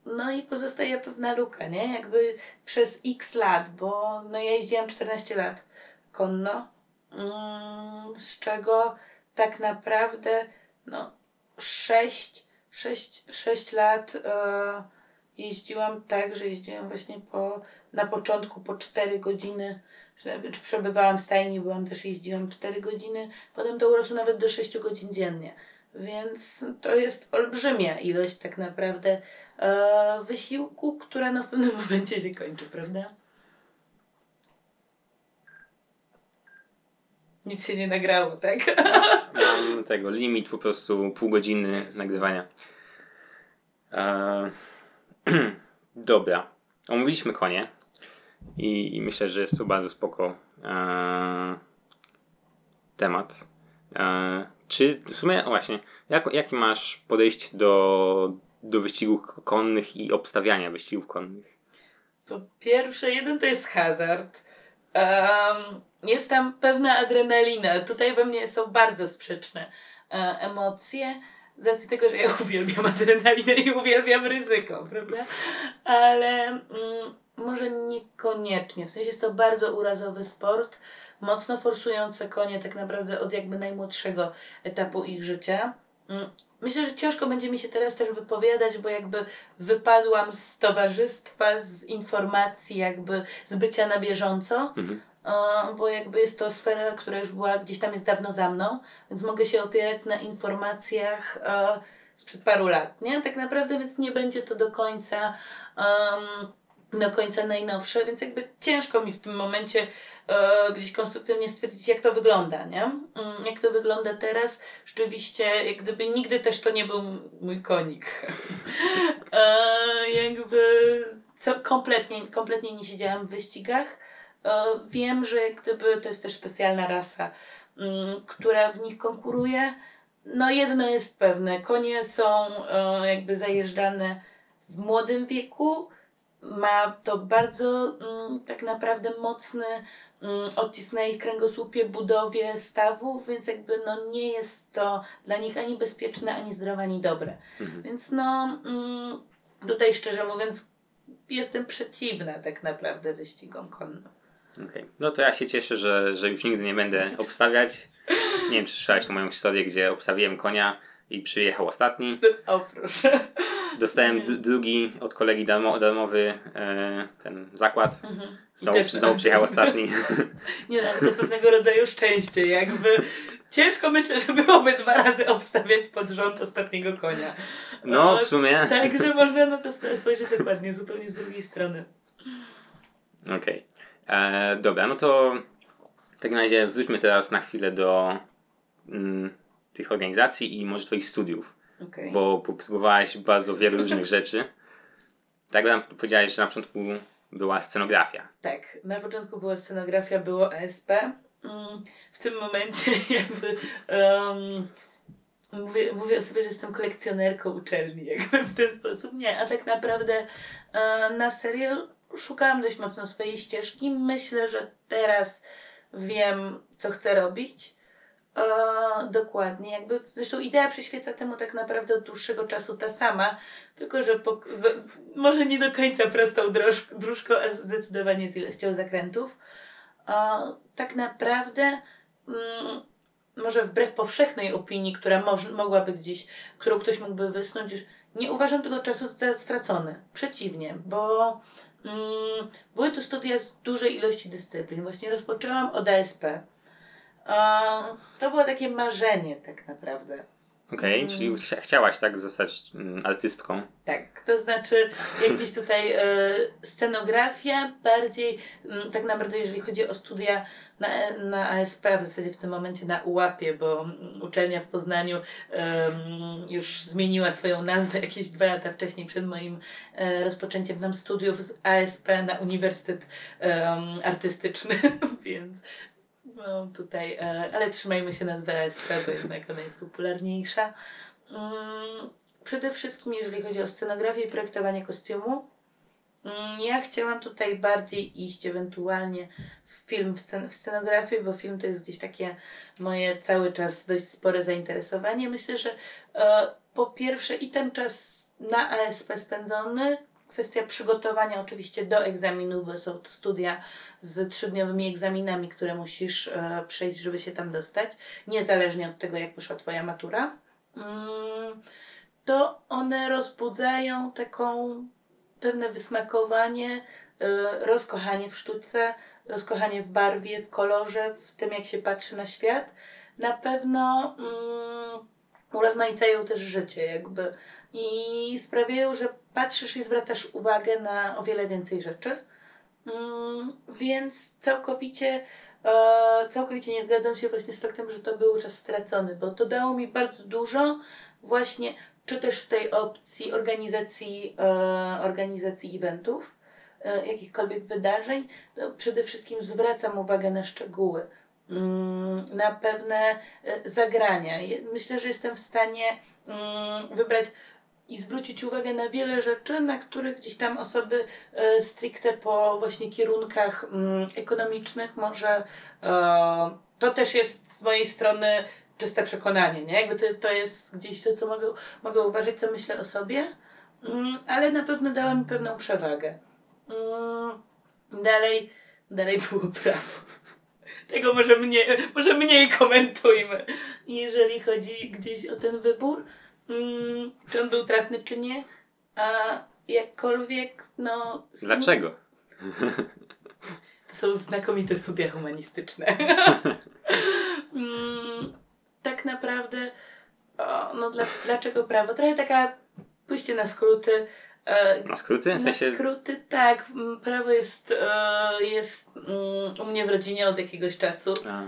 S3: No i pozostaje pewna luka, nie? Jakby przez x lat, bo no ja jeździłam 14 lat konno, mm, z czego tak naprawdę no 6, 6, 6 lat e, jeździłam tak, że jeździłam właśnie po, na początku po 4 godziny, czy, przebywałam w stajni, byłam też jeździłam 4 godziny, potem to urosło nawet do 6 godzin dziennie. Więc to jest olbrzymia ilość tak naprawdę e, wysiłku, która no w pewnym momencie się kończy, prawda? Nic się nie nagrało, tak?
S2: Mam tego limit po prostu pół godziny nagrywania. E, dobra. Omówiliśmy konie i, i myślę, że jest to bardzo spoko e, temat. E, czy w sumie, właśnie, jak, jakie masz podejście do, do wyścigów konnych i obstawiania wyścigów konnych?
S3: Po pierwsze, jeden to jest hazard. Um, jest tam pewna adrenalina. Tutaj we mnie są bardzo sprzeczne e, emocje. Z racji tego, że ja uwielbiam adrenalinę i uwielbiam ryzyko, prawda? Ale mm, może niekoniecznie. W sensie jest to bardzo urazowy sport, mocno forsujące konie tak naprawdę od jakby najmłodszego etapu ich życia. Myślę, że ciężko będzie mi się teraz też wypowiadać, bo jakby wypadłam z towarzystwa, z informacji, jakby z bycia na bieżąco,
S2: Mhm.
S3: bo jakby jest to sfera, która już była gdzieś tam jest dawno za mną, więc mogę się opierać na informacjach e, sprzed paru lat, nie? Tak naprawdę, więc nie będzie to do końca. em, do końca najnowsze, więc jakby ciężko mi w tym momencie e, gdzieś konstruktywnie stwierdzić, jak to wygląda, nie? Mm, Jak to wygląda teraz. Rzeczywiście, jak gdyby nigdy też to nie był mój konik. e, jakby co, kompletnie, kompletnie nie siedziałam w wyścigach. E, wiem, że jak gdyby to jest też specjalna rasa, mm, która w nich konkuruje. No jedno jest pewne, konie są e, jakby zajeżdżane w młodym wieku, ma to bardzo mm, tak naprawdę mocny mm, odcisk na ich kręgosłupie, budowie stawów, więc jakby no nie jest to dla nich ani bezpieczne, ani zdrowe, ani dobre.
S2: Mhm.
S3: Więc no mm, tutaj szczerze mówiąc jestem przeciwna tak naprawdę wyścigom konnym.
S2: Okej. No to ja się cieszę, że, że już nigdy nie będę obstawiać. Nie wiem, czy słyszałeś tą moją historię, gdzie obstawiłem konia i przyjechał ostatni.
S3: O proszę.
S2: Dostałem d- drugi od kolegi darmo, darmowy e, ten zakład.
S3: Mhm.
S2: Znowu, znowu przyjechał ostatni.
S3: Nie no, to pewnego rodzaju szczęście, jakby ciężko myślę, że byłoby dwa razy obstawiać pod rząd ostatniego konia.
S2: No,
S3: E,
S2: w sumie.
S3: Także można na to sp- spojrzeć dokładnie, zupełnie z drugiej strony.
S2: Okej. E, Dobra, no to w takim razie wróćmy teraz na chwilę do mm, tych organizacji i może Twoich studiów,
S3: Okay.
S2: bo próbowałaś bardzo wielu różnych rzeczy. Tak jak powiedziałeś, że na początku była scenografia.
S3: Tak, na początku była scenografia, było ASP. Mm, W tym momencie jakby um, mówię, mówię o sobie, że jestem kolekcjonerką uczelni, jakby w ten sposób. Nie, a tak naprawdę e, na serio szukałam dość mocno swojej ścieżki. Myślę, że teraz wiem, co chcę robić. E, dokładnie, jakby zresztą idea przyświeca temu tak naprawdę od dłuższego czasu ta sama, tylko że po, z, z, może nie do końca prostą droż, dróżką, a zdecydowanie z ilością zakrętów. E, tak naprawdę, mm, może wbrew powszechnej opinii, która moż, mogłaby gdzieś, którą ktoś mógłby wysnuć, nie uważam tego czasu za stracony. Przeciwnie, bo mm, były to studia z dużej ilości dyscyplin. Właśnie rozpoczęłam od ASP. E, to było takie marzenie tak naprawdę.
S2: Okej,
S3: Mm.
S2: czyli chcia- chciałaś tak zostać mm, artystką.
S3: Tak, to znaczy jak gdzieś tutaj e, scenografia bardziej, m, tak naprawdę jeżeli chodzi o studia na, na ASP, w zasadzie w tym momencie na UAP-ie, bo mm, uczelnia w Poznaniu em, już zmieniła swoją nazwę jakieś dwa lata wcześniej przed moim e, rozpoczęciem tam studiów z ASP na Uniwersytet Artystyczny, więc no tutaj, e, ale trzymajmy się nazwy ASP, bo jednak ona jest popularniejsza. Mm, Przede wszystkim, jeżeli chodzi o scenografię i projektowanie kostiumu, mm, ja chciałam tutaj bardziej iść ewentualnie w film, w scenografię, bo film to jest gdzieś takie moje cały czas dość spore zainteresowanie. Myślę, że e, po pierwsze i ten czas na ASP spędzony, kwestia przygotowania oczywiście do egzaminu, bo są to studia z trzydniowymi egzaminami, które musisz e, przejść, żeby się tam dostać, niezależnie od tego, jak poszła Twoja matura. Mm, to one rozbudzają taką pewne wysmakowanie, y, rozkochanie w sztuce, rozkochanie w barwie, w kolorze, w tym jak się patrzy na świat. Na pewno mm, urozmaicają też życie jakby i sprawiają, że patrzysz i zwracasz uwagę na o wiele więcej rzeczy. Mm, więc całkowicie, e, całkowicie nie zgadzam się właśnie z faktem, że to był czas stracony, bo to dało mi bardzo dużo właśnie czy też w tej opcji organizacji, e, organizacji eventów, e, jakichkolwiek wydarzeń, to przede wszystkim zwracam uwagę na szczegóły, mm, na pewne zagrania. Myślę, że jestem w stanie mm, wybrać i zwrócić uwagę na wiele rzeczy, na których gdzieś tam osoby e, stricte po właśnie kierunkach mm, ekonomicznych może e, to też jest z mojej strony czyste przekonanie, nie? Jakby to, to jest gdzieś to, co mogę, mogę uważać, co myślę o sobie, mm, ale na pewno dała mi pewną przewagę. Mm, dalej, dalej było prawo. Tego może mniej, może mniej komentujmy. Jeżeli chodzi gdzieś o ten wybór, mm, czy on był trafny, czy nie, a jakkolwiek, no...
S2: Dlaczego?
S3: to są znakomite studia humanistyczne. mm, tak naprawdę, o, no dla, dlaczego prawo? Trochę taka pójście na skróty. E,
S2: Na skróty? W
S3: na
S2: sensie...
S3: skróty, tak. m, Prawo jest, e, jest mm, u mnie w rodzinie od jakiegoś czasu.
S2: A,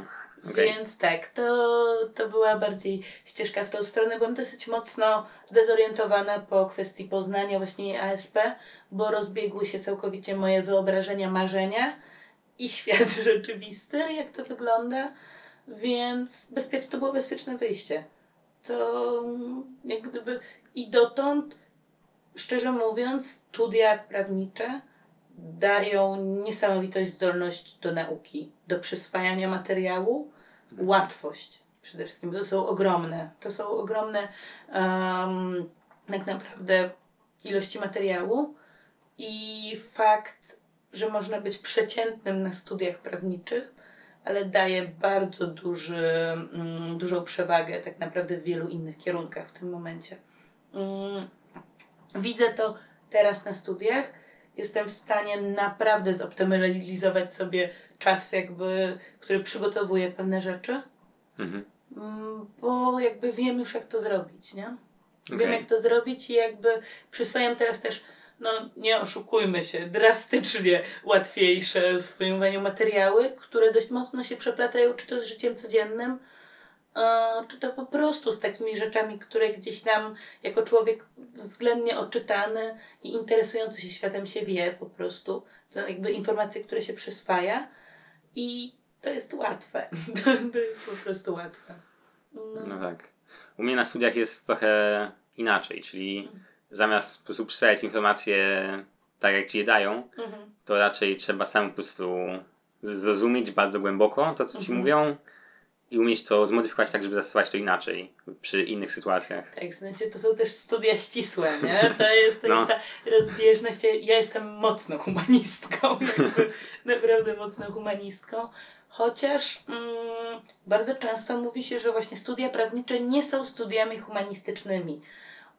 S2: okej.
S3: Więc tak, to, to była bardziej ścieżka w tą stronę. Byłam dosyć mocno zdezorientowana po kwestii poznania właśnie ASP, bo rozbiegły się całkowicie moje wyobrażenia, marzenia i świat rzeczywisty, jak to wygląda. Więc bezpiecz, to było bezpieczne wyjście. To jak gdyby i dotąd, szczerze mówiąc, studia prawnicze dają niesamowitą zdolność do nauki, do przyswajania materiału, łatwość przede wszystkim. To są ogromne, to są ogromne um, tak naprawdę ilości materiału i fakt, że można być przeciętnym na studiach prawniczych, ale daje bardzo duży, mm, dużą przewagę tak naprawdę w wielu innych kierunkach w tym momencie. Mm, widzę to teraz na studiach. Jestem w stanie naprawdę zoptymalizować sobie czas, jakby, który przygotowuje pewne rzeczy,
S2: Mhm.
S3: mm, bo jakby wiem już, jak to zrobić, nie? Wiem,
S2: Okej.
S3: jak to zrobić i jakby przyswajam teraz też, no nie oszukujmy się, drastycznie łatwiejsze w pojmowaniu materiały, które dość mocno się przeplatają, czy to z życiem codziennym, czy to po prostu z takimi rzeczami, które gdzieś tam jako człowiek względnie oczytany i interesujący się światem się wie po prostu. To jakby informacje, które się przyswaja i to jest łatwe. to jest po prostu łatwe. No.
S2: No tak. U mnie na studiach jest trochę inaczej, czyli zamiast po prostu przyswajać informacje tak, jak ci je dają,
S3: Mhm.
S2: to raczej trzeba sam po prostu zrozumieć bardzo głęboko to, co ci
S3: Mhm.
S2: mówią i umieć to zmodyfikować tak, żeby zastosować to inaczej przy innych sytuacjach.
S3: Tak, w sensie to są też studia ścisłe, nie? To jest, to
S2: No.
S3: jest ta rozbieżność. Ja- jestem mocno humanistką, jakby naprawdę mocno humanistką. Chociaż mm, bardzo często mówi się, że właśnie studia prawnicze nie są studiami humanistycznymi.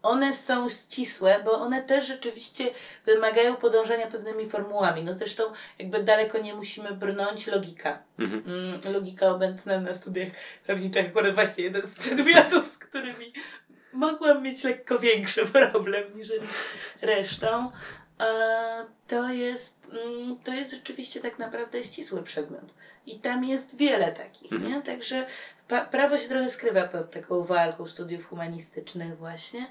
S3: One są ścisłe, bo one też rzeczywiście wymagają podążania pewnymi formułami. No zresztą jakby daleko nie musimy brnąć logika.
S2: Mhm.
S3: Mm, logika obecna na studiach prawniczych, akurat właśnie jeden z przedmiotów, z którymi mogłam mieć lekko większy problem niż resztą. To jest, mm, to jest rzeczywiście tak naprawdę ścisły przedmiot. I tam jest wiele takich,
S2: Mhm.
S3: nie? Także prawo się trochę skrywa pod taką walką studiów humanistycznych właśnie,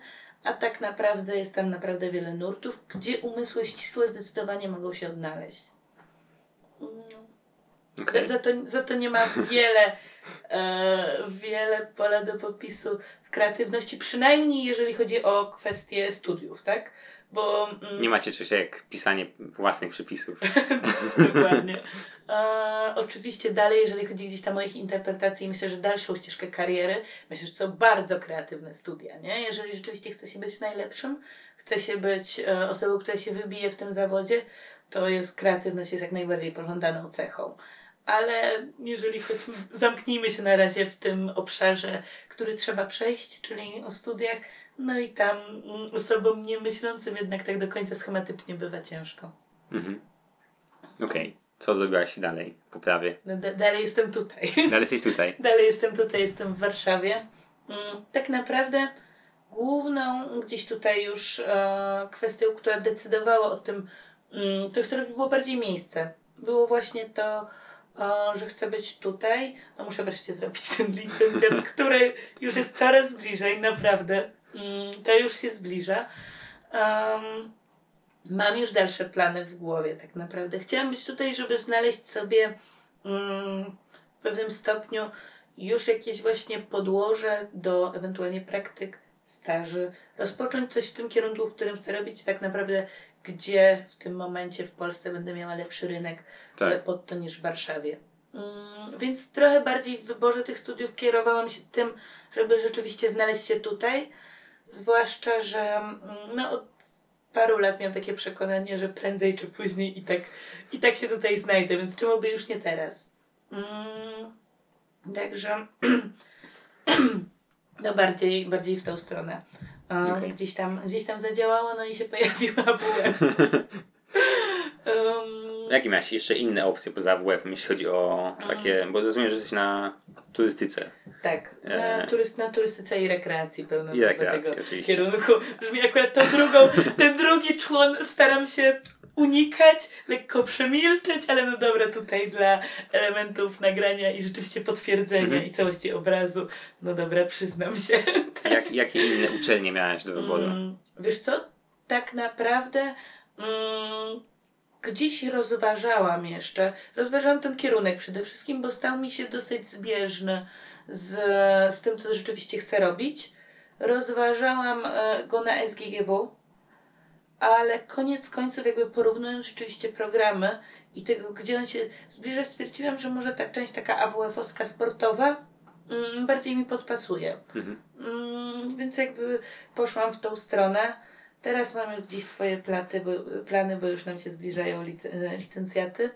S3: a tak naprawdę jest tam naprawdę wiele nurtów, gdzie umysły ścisłe zdecydowanie mogą się odnaleźć. Mm.
S2: Okej.
S3: Za, to, za to nie ma wiele, e, wiele pola do popisu w kreatywności, przynajmniej jeżeli chodzi o kwestie studiów, tak? Bo mm,
S2: Nie macie czegoś jak pisanie własnych przepisów.
S3: Dokładnie. E, oczywiście dalej, jeżeli chodzi gdzieś tam o ich interpretację, myślę, że dalszą ścieżkę kariery, myślę, że są bardzo kreatywne studia, nie? Jeżeli rzeczywiście chce się być najlepszym, chce się być e, osobą, która się wybije w tym zawodzie, to jest kreatywność jest jak najbardziej pożądaną cechą. Ale jeżeli choć zamknijmy się na razie w tym obszarze, który trzeba przejść, czyli o studiach, no i tam mm, osobom niemyślącym jednak tak do końca schematycznie bywa ciężko.
S2: Mhm. Okej. Co zrobiłaś dalej po prawie?
S3: No, da- dalej jestem tutaj.
S2: Dalej jesteś tutaj.
S3: dalej jestem tutaj, jestem w Warszawie. Mm, Tak naprawdę główną gdzieś tutaj już e, kwestią, która decydowała o tym, mm, to chcę robić, było bardziej miejsce. Było właśnie to, e, że chcę być tutaj. No muszę wreszcie zrobić ten licencjat, który już jest coraz bliżej, naprawdę. Mm, To już się zbliża. Em, Mam już dalsze plany w głowie, tak naprawdę. Chciałam być tutaj, żeby znaleźć sobie mm, w pewnym stopniu już jakieś właśnie podłoże do ewentualnie praktyk, staży, rozpocząć coś w tym kierunku, w którym chcę robić, tak naprawdę gdzie w tym momencie w Polsce będę miała lepszy rynek
S2: Tak.
S3: e, pod to niż w Warszawie. Mm, więc trochę bardziej w wyborze tych studiów kierowałam się tym, żeby rzeczywiście znaleźć się tutaj, zwłaszcza, że mm, no, od paru lat miałam takie przekonanie, że prędzej czy później i tak, i tak się tutaj znajdę, więc czemu by już nie teraz. Mm, także no bardziej, bardziej w tą stronę. E,
S2: Okej.
S3: gdzieś, tam, gdzieś tam zadziałało, no i się pojawiła WF. um,
S2: Jakie miałeś jeszcze inne opcje poza WF, jeśli chodzi o takie, bo rozumiem, że jesteś na turystyce.
S3: tak, na,
S2: E.
S3: turyst, na turystyce i rekreacji pełno
S2: I rekreacji, oczywiście.
S3: kierunku. Brzmi akurat tą drugą, ten drugi człon staram się unikać, lekko przemilczeć, ale no dobra, tutaj dla elementów nagrania i rzeczywiście potwierdzenia
S2: Mhm.
S3: i całości obrazu, no dobra, przyznam się.
S2: Jak, jakie inne uczelnie miałeś do wyboru?
S3: Mm, wiesz co, tak naprawdę mm, gdzieś rozważałam jeszcze, rozważałam ten kierunek przede wszystkim, bo stał mi się dosyć zbieżny z, z tym, co rzeczywiście chcę robić. Rozważałam e, go na SGGW, ale koniec końców jakby porównując rzeczywiście programy i tego, gdzie on się zbliża, stwierdziłam, że może ta część taka AWF-owska sportowa mm, bardziej mi podpasuje.
S2: Mhm.
S3: Mm, więc jakby poszłam w tą stronę. Teraz mam już gdzieś swoje platy, bo, plany, bo już nam się zbliżają lic licencjaty.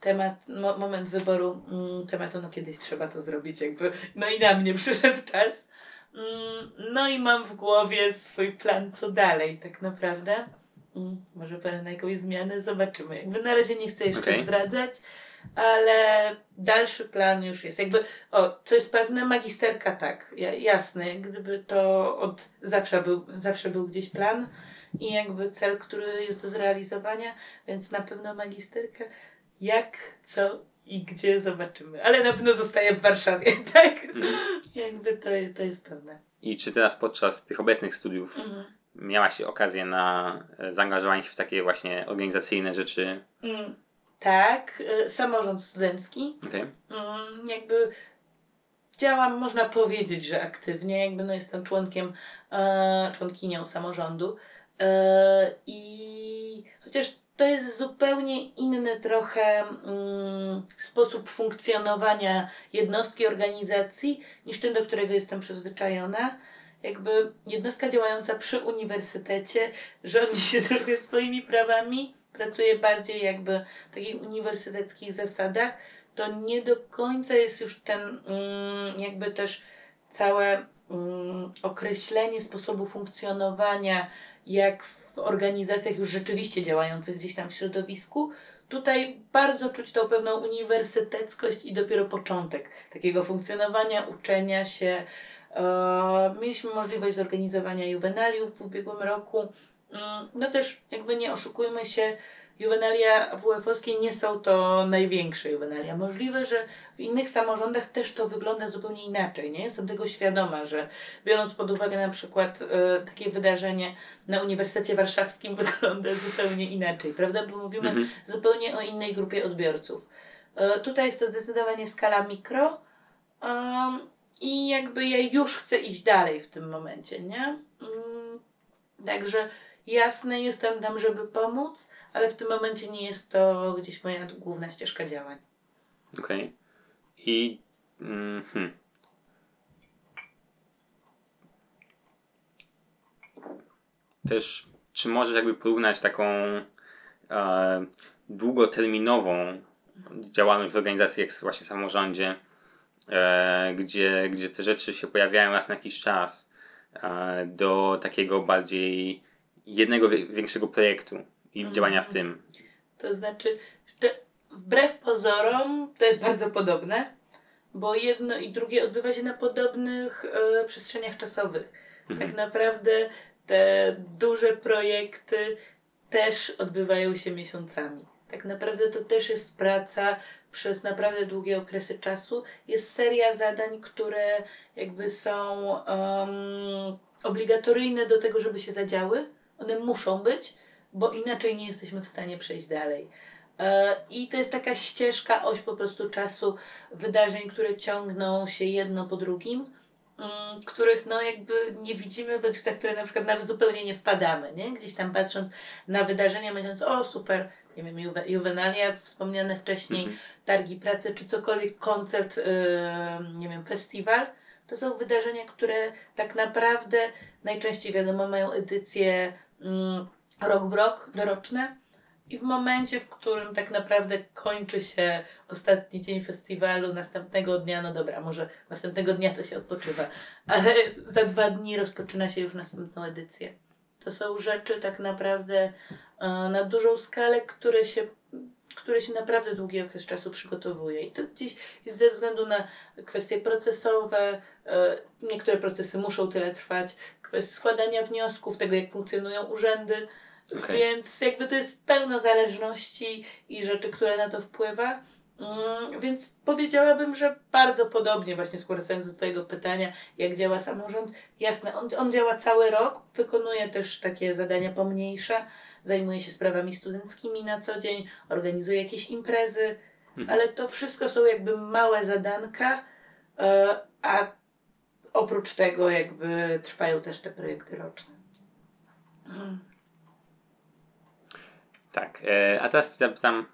S3: Temat, mo, moment wyboru mm, tematu, no kiedyś trzeba to zrobić, jakby, no i na mnie przyszedł czas. Mm, no i mam w głowie swój plan, co dalej, tak naprawdę. Mm, może parę na jakąś zmianę, zobaczymy. Jakby na razie nie chcę jeszcze
S2: Okej.
S3: zdradzać, ale dalszy plan już jest. Jakby, o, co jest pewne, magisterka tak, ja, jasne, gdyby to od zawsze był, zawsze był gdzieś plan i jakby cel, który jest do zrealizowania, więc na pewno magisterka. Jak, co i gdzie zobaczymy. Ale na pewno zostaję w Warszawie, tak? Jakby to, to jest pewne.
S2: I czy teraz podczas tych obecnych studiów
S3: Mhm.
S2: miałaś okazję na e, zaangażowanie się w takie właśnie organizacyjne rzeczy?
S3: Mm, tak, y, samorząd studencki.
S2: Okej.
S3: Mm, jakby działam, można powiedzieć, że aktywnie, jakby no jestem członkiem, e, członkinią samorządu e, i chociaż to jest zupełnie inny trochę mm, sposób funkcjonowania jednostki, organizacji niż ten, do którego jestem przyzwyczajona. Jakby jednostka działająca przy uniwersytecie rządzi się trochę swoimi prawami, pracuje bardziej jakby w takich uniwersyteckich zasadach, to nie do końca jest już ten mm, jakby też całe mm, określenie sposobu funkcjonowania, jak w organizacjach już rzeczywiście działających gdzieś tam w środowisku. Tutaj bardzo czuć tą pewną uniwersyteckość i dopiero początek takiego funkcjonowania, uczenia się. E, mieliśmy możliwość zorganizowania juwenaliów w ubiegłym roku. Mm, No też jakby nie oszukujmy się, juwenalia WF-owskie nie są to największe juwenalia. Możliwe, że w innych samorządach też to wygląda zupełnie inaczej. Nie jestem tego świadoma, że biorąc pod uwagę na przykład e, takie wydarzenie na Uniwersytecie Warszawskim wygląda zupełnie inaczej, prawda? Bo mówimy
S2: Mhm.
S3: zupełnie o innej grupie odbiorców. E, tutaj jest to zdecydowanie skala mikro i jakby ja już chcę iść dalej w tym momencie, nie? Mm, Także jasne, jestem tam, żeby pomóc, ale w tym momencie nie jest to gdzieś moja główna ścieżka działań.
S2: Okej. I mm, hmm. też, czy możesz jakby porównać taką e, długoterminową działalność w organizacji jak właśnie samorządzie, e, gdzie, gdzie te rzeczy się pojawiają raz na jakiś czas, e, do takiego bardziej jednego większego projektu i
S3: Mhm.
S2: działania w tym.
S3: To znaczy, że wbrew pozorom to jest bardzo podobne, bo jedno i drugie odbywa się na podobnych e, przestrzeniach czasowych.
S2: Mhm.
S3: Tak naprawdę te duże projekty też odbywają się miesiącami. Tak naprawdę to też jest praca przez naprawdę długie okresy czasu. Jest seria zadań, które jakby są em, obligatoryjne do tego, żeby się zadziały. One muszą być, bo inaczej nie jesteśmy w stanie przejść dalej. E, I to jest taka ścieżka, oś po prostu czasu wydarzeń, które ciągną się jedno po drugim, mm, których no jakby nie widzimy, bądź na które na przykład nawet zupełnie nie wpadamy, nie? Gdzieś tam patrząc na wydarzenia, myśląc, o super, nie wiem, juwe, juwenalia, wspomniane wcześniej,
S2: Mhm.
S3: targi pracy, czy cokolwiek, koncert, yy, nie wiem, festiwal, to są wydarzenia, które tak naprawdę najczęściej wiadomo mają edycje mm, rok w rok, doroczne. I w momencie, w którym tak naprawdę kończy się ostatni dzień festiwalu, następnego dnia, no dobra, może następnego dnia to się odpoczywa, ale za dwa dni rozpoczyna się już następną edycję. To są rzeczy tak naprawdę e, na dużą skalę, które się, które się naprawdę długi okres czasu przygotowuje. I to gdzieś jest ze względu na kwestie procesowe, e, niektóre procesy muszą tyle trwać, kwestie składania wniosków, tego jak funkcjonują urzędy,
S2: Okej.
S3: więc jakby to jest pełno zależności i rzeczy, które na to wpływa. Mm, więc powiedziałabym, że bardzo podobnie, właśnie składając do Twojego pytania, jak działa samorząd. Jasne, on, on działa cały rok, wykonuje też takie zadania pomniejsze, zajmuje się sprawami studenckimi na co dzień, organizuje jakieś imprezy,
S2: Mhm.
S3: ale to wszystko są jakby małe zadanka, e, a oprócz tego jakby trwają też te projekty roczne. Mm.
S2: Tak, e, a teraz zapytam,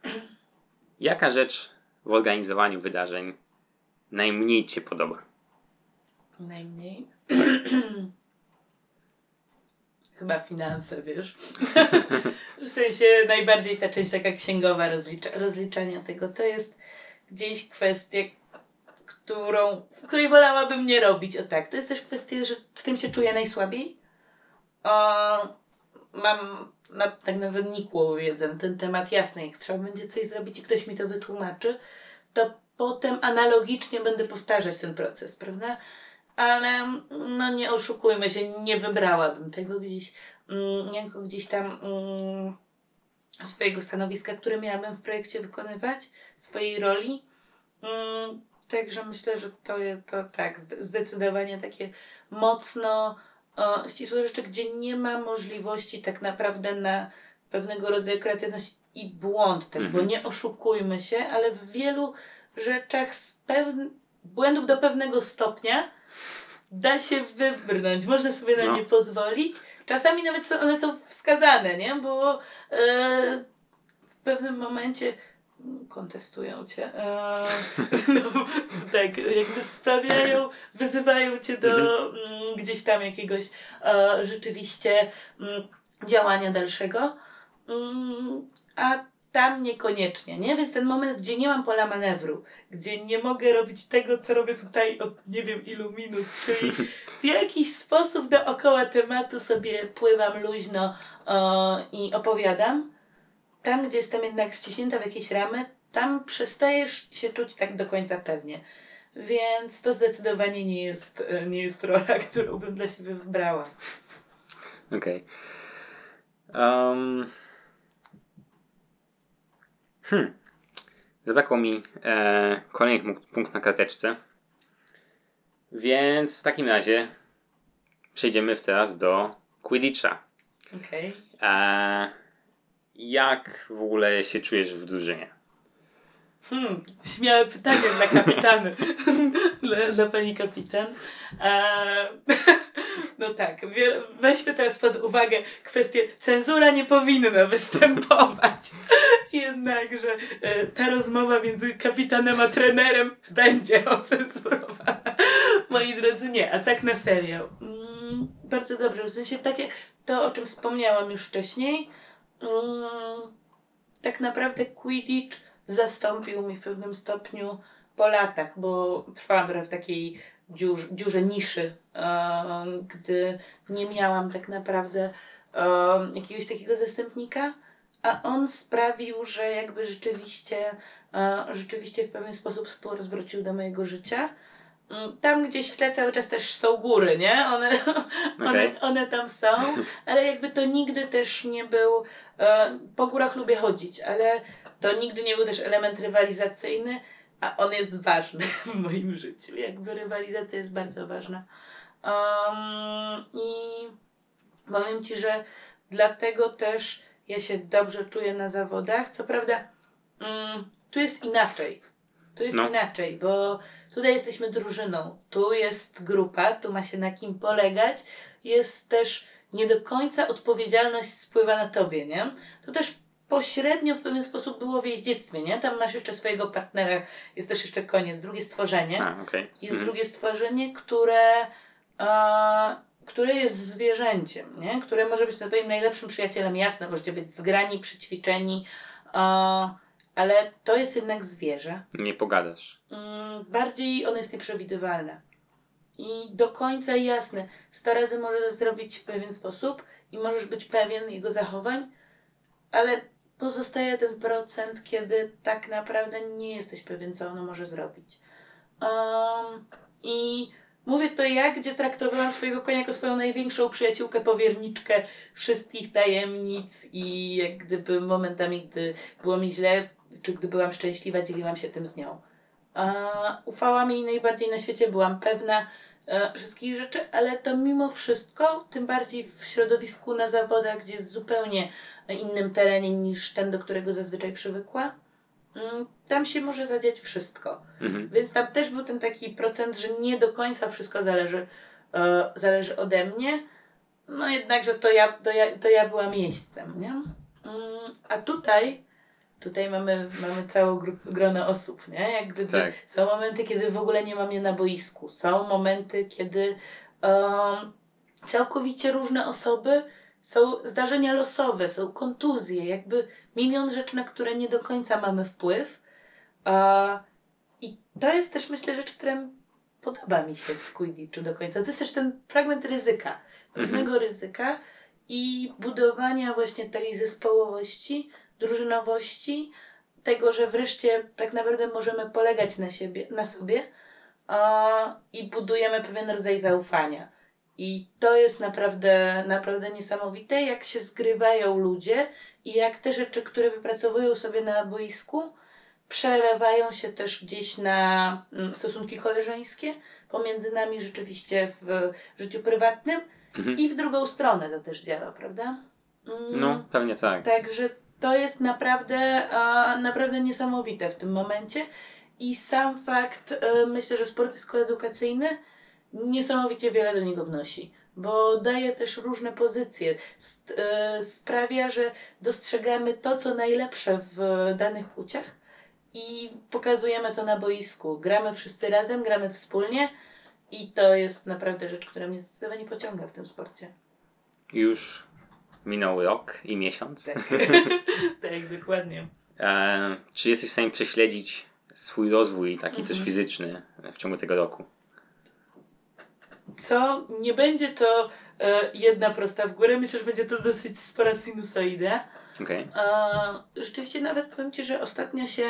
S2: jaka rzecz w organizowaniu wydarzeń najmniej Ci się podoba?
S3: Najmniej. Chyba finanse, wiesz. w sensie najbardziej ta część taka księgowa rozlicza, rozliczania tego. To jest gdzieś kwestia, którą, której wolałabym nie robić. O tak, to jest też kwestia, że w tym się czuję najsłabiej. O, mam na, tak nawet nikłą wiedzę na ten temat. Jasne, jak trzeba będzie coś zrobić i ktoś mi to wytłumaczy, to potem analogicznie będę powtarzać ten proces, prawda? Ale no nie oszukujmy się, nie wybrałabym tego gdzieś, mm, jako gdzieś tam mm, swojego stanowiska, które miałabym w projekcie wykonywać, swojej roli. Mm, także myślę, że to to tak, zde- zdecydowanie takie mocno ścisłe rzeczy, gdzie nie ma możliwości tak naprawdę na pewnego rodzaju kreatywność i błąd też, bo
S2: Mhm.
S3: nie oszukujmy się, ale w wielu rzeczach z pewn- błędów do pewnego stopnia da się wybrnąć, można sobie na
S2: No.
S3: nie pozwolić. Czasami nawet one są wskazane, nie? Bo e, w pewnym momencie kontestują cię. E, no, tak, jakby sprawiają, wyzywają cię do mm, gdzieś tam jakiegoś e, rzeczywiście mm, działania dalszego. Mm, a tam niekoniecznie, nie? Więc ten moment, gdzie nie mam pola manewru, gdzie nie mogę robić tego, co robię tutaj od nie wiem ilu minut, czyli w jakiś sposób dookoła tematu sobie pływam luźno e, i opowiadam. Tam, gdzie jestem jednak ściśnięta w jakieś ramy, tam przestajesz się czuć tak do końca pewnie. Więc to zdecydowanie nie jest, e, nie jest rola, którą bym dla siebie wybrała.
S2: Okej. Um, hmm. Zabrakło mi e, kolejnych punktów na karteczce. Więc w takim razie przejdziemy teraz do Quidditcha.
S3: Okej.
S2: E, jak w ogóle się czujesz w drużynie?
S3: Hmm, śmiałe pytanie dla kapitany. dla, dla pani kapitan. Eee, no tak, weźmy teraz pod uwagę kwestię cenzura nie powinna występować. Jednakże e, ta rozmowa między kapitanem a trenerem będzie ocenzurowana. Moi drodzy, nie, a tak na serio. Mm, bardzo dobrze, w sensie takie to, o czym wspomniałam już wcześniej. Mm, tak naprawdę Quidditch zastąpił mi w pewnym stopniu po latach, bo trwałam w takiej dziurze, dziurze niszy, gdy nie miałam tak naprawdę jakiegoś takiego zastępnika, a on sprawił, że jakby rzeczywiście, rzeczywiście w pewien sposób sport wrócił do mojego życia. Mm, Tam gdzieś w tle cały czas też są góry, nie? One, one,
S2: Okej.
S3: one tam są, ale jakby to nigdy też nie był. Po górach lubię chodzić, ale to nigdy nie był też element rywalizacyjny, a on jest ważny w moim życiu. Jakby rywalizacja jest bardzo ważna. Um, I powiem Ci, że dlatego też ja się dobrze czuję na zawodach. Co prawda, mm, tu jest inaczej. Tu jest
S2: No.
S3: inaczej, bo tutaj jesteśmy drużyną, tu jest grupa, tu ma się na kim polegać. Jest też nie do końca odpowiedzialność spływa na tobie, nie? To też pośrednio w pewien sposób było w jeździectwie, nie? Tam masz jeszcze swojego partnera, jest też jeszcze koniec, drugie stworzenie.
S2: A, okej.
S3: Jest
S2: Mhm.
S3: drugie stworzenie, które, e, które jest zwierzęciem, nie? które może być twoim najlepszym przyjacielem. Jasne, możecie być zgrani, przyćwiczeni, e, ale to jest jednak zwierzę.
S2: Nie pogadasz.
S3: Mm, bardziej ono jest nieprzewidywalne. I do końca jasne, 100 razy może to zrobić w pewien sposób i możesz być pewien jego zachowań, ale pozostaje ten procent, kiedy tak naprawdę nie jesteś pewien, co ono może zrobić. Um, I mówię to ja, gdzie traktowałam swojego konia jako swoją największą przyjaciółkę, powierniczkę wszystkich tajemnic i jak gdyby momentami, gdy było mi źle, czy gdy byłam szczęśliwa, dzieliłam się tym z nią. E, ufałam jej najbardziej na świecie, byłam pewna wszystkich rzeczy, ale to mimo wszystko, tym bardziej w środowisku na zawodach, gdzie jest zupełnie innym terenie niż ten, do którego zazwyczaj przywykła, mm, tam się może zadziać wszystko.
S2: Mhm.
S3: Więc tam też był ten taki procent, że nie do końca wszystko zależy, e, zależy ode mnie. No jednakże to ja, to, ja, to ja byłam miejscem, nie? Mm, a tutaj, tutaj mamy, mamy całą grupę, grono osób, nie? Jak gdyby
S2: Tak.
S3: są momenty, kiedy w ogóle nie ma mnie na boisku. Są momenty, kiedy um, całkowicie różne osoby są zdarzenia losowe, są kontuzje, jakby milion rzeczy, na które nie do końca mamy wpływ. A, I to jest też, myślę, rzecz, która podoba mi się w Quidditchu do końca. To jest też ten fragment ryzyka, pewnego ryzyka i budowania właśnie tej zespołowości, drużynowości, tego, że wreszcie tak naprawdę możemy polegać na, siebie, na sobie a, i budujemy pewien rodzaj zaufania. I to jest naprawdę, naprawdę niesamowite, jak się zgrywają ludzie i jak te rzeczy, które wypracowują sobie na boisku, przelewają się też gdzieś na mm, stosunki koleżeńskie pomiędzy nami rzeczywiście w życiu prywatnym
S2: Mhm.
S3: i w drugą stronę to też działa, prawda? Mm,
S2: No, pewnie tak.
S3: Także to jest naprawdę, naprawdę niesamowite w tym momencie. I sam fakt, e, myślę, że sport jest niesamowicie wiele do niego wnosi. Bo daje też różne pozycje, e, sprawia, że dostrzegamy to, co najlepsze w danych płciach i pokazujemy to na boisku. Gramy wszyscy razem, gramy wspólnie i to jest naprawdę rzecz, która mnie zdecydowanie pociąga w tym sporcie.
S2: Już minął rok i miesiąc.
S3: Tak, tak dokładnie.
S2: E, czy jesteś w stanie prześledzić swój rozwój, taki
S3: Mhm.
S2: też fizyczny, w ciągu tego roku?
S3: Co? Nie będzie to e, jedna prosta w górę. Myślę, że będzie to dosyć spora sinusoida.
S2: Okej.
S3: E, rzeczywiście nawet powiem Ci, że ostatnio się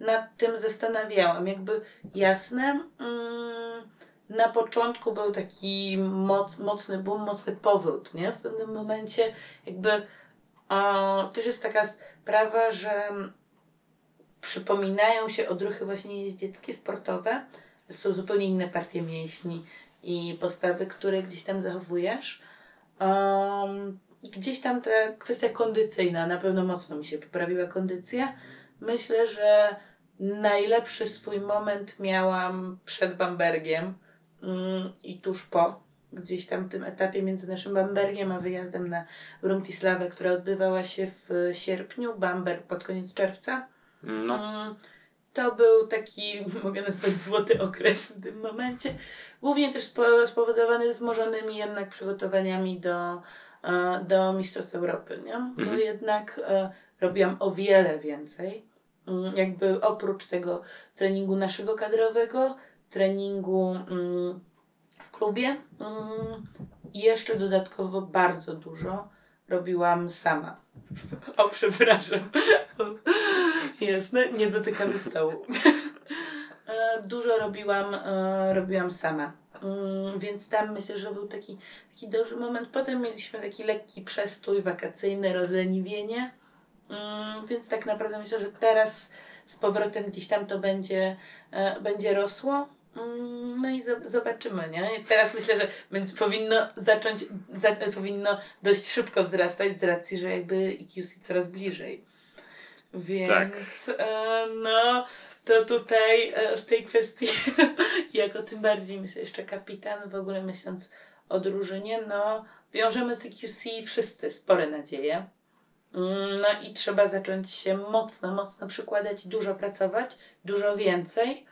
S3: nad tym zastanawiałam. Jakby jasne, mm, na początku był taki moc, mocny boom, mocny powrót, nie? W pewnym momencie jakby też jest taka sprawa, że przypominają się odruchy właśnie jeździeckie, sportowe. To są zupełnie inne partie mięśni i postawy, które gdzieś tam zachowujesz. Um, gdzieś tam ta kwestia kondycyjna na pewno mocno mi się poprawiła kondycja. Myślę, że najlepszy swój moment miałam przed Bambergiem i tuż po. Gdzieś tam tym etapie między naszym Bambergiem a wyjazdem na Bruntislavę, która odbywała się w sierpniu, Bamberg pod koniec czerwca.
S2: No,
S3: Mm, To był taki, mogę nazwać złoty okres w tym momencie. Głównie też spo- spowodowany wzmożonymi jednak przygotowaniami do, e, do Mistrzostw Europy, nie? Bo
S2: Mhm.
S3: jednak e, robiłam o wiele więcej. Mm, Jakby oprócz tego treningu naszego kadrowego, treningu mm, w klubie, mm, i jeszcze dodatkowo bardzo dużo robiłam sama. O, przepraszam. Jasne, nie dotykamy stołu. E, Dużo robiłam, e, robiłam sama. Mm, Więc tam myślę, że był taki, taki duży moment. Potem mieliśmy taki lekki przestój wakacyjny, rozleniwienie. Więc tak naprawdę myślę, że teraz z powrotem gdzieś tam to będzie, e, będzie rosło. Mm, No i zo- zobaczymy, nie? Teraz myślę, że będzie, powinno zacząć, za, powinno dość szybko wzrastać z racji, że jakby EQC coraz bliżej. Więc e, no, to tutaj e, w tej kwestii, jako tym bardziej myślę jeszcze kapitan, w ogóle myśląc o drużynie, no wiążemy z EQC wszyscy spore nadzieje. Mm, No i trzeba zacząć się mocno, mocno przykładać, dużo pracować, dużo więcej,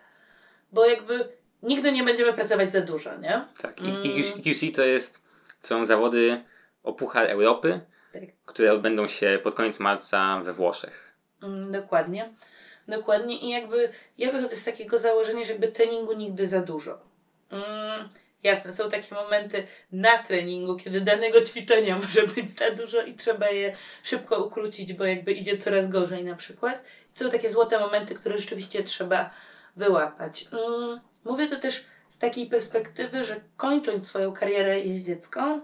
S3: bo jakby nigdy nie będziemy pracować za dużo, nie?
S2: tak. I,
S3: Mm.
S2: i QC to jest, są zawody o Puchar Europy,
S3: Tak.
S2: które odbędą się pod koniec marca we Włoszech.
S3: Mm, dokładnie. Dokładnie. I jakby ja wychodzę z takiego założenia, że jakby treningu nigdy za dużo. Mm, jasne, są takie momenty na treningu, kiedy danego ćwiczenia może być za dużo i trzeba je szybko ukrócić, bo jakby idzie coraz gorzej na przykład. Są takie złote momenty, które rzeczywiście trzeba wyłapać. Mm, mówię to też z takiej perspektywy, że kończąc swoją karierę jeździecką,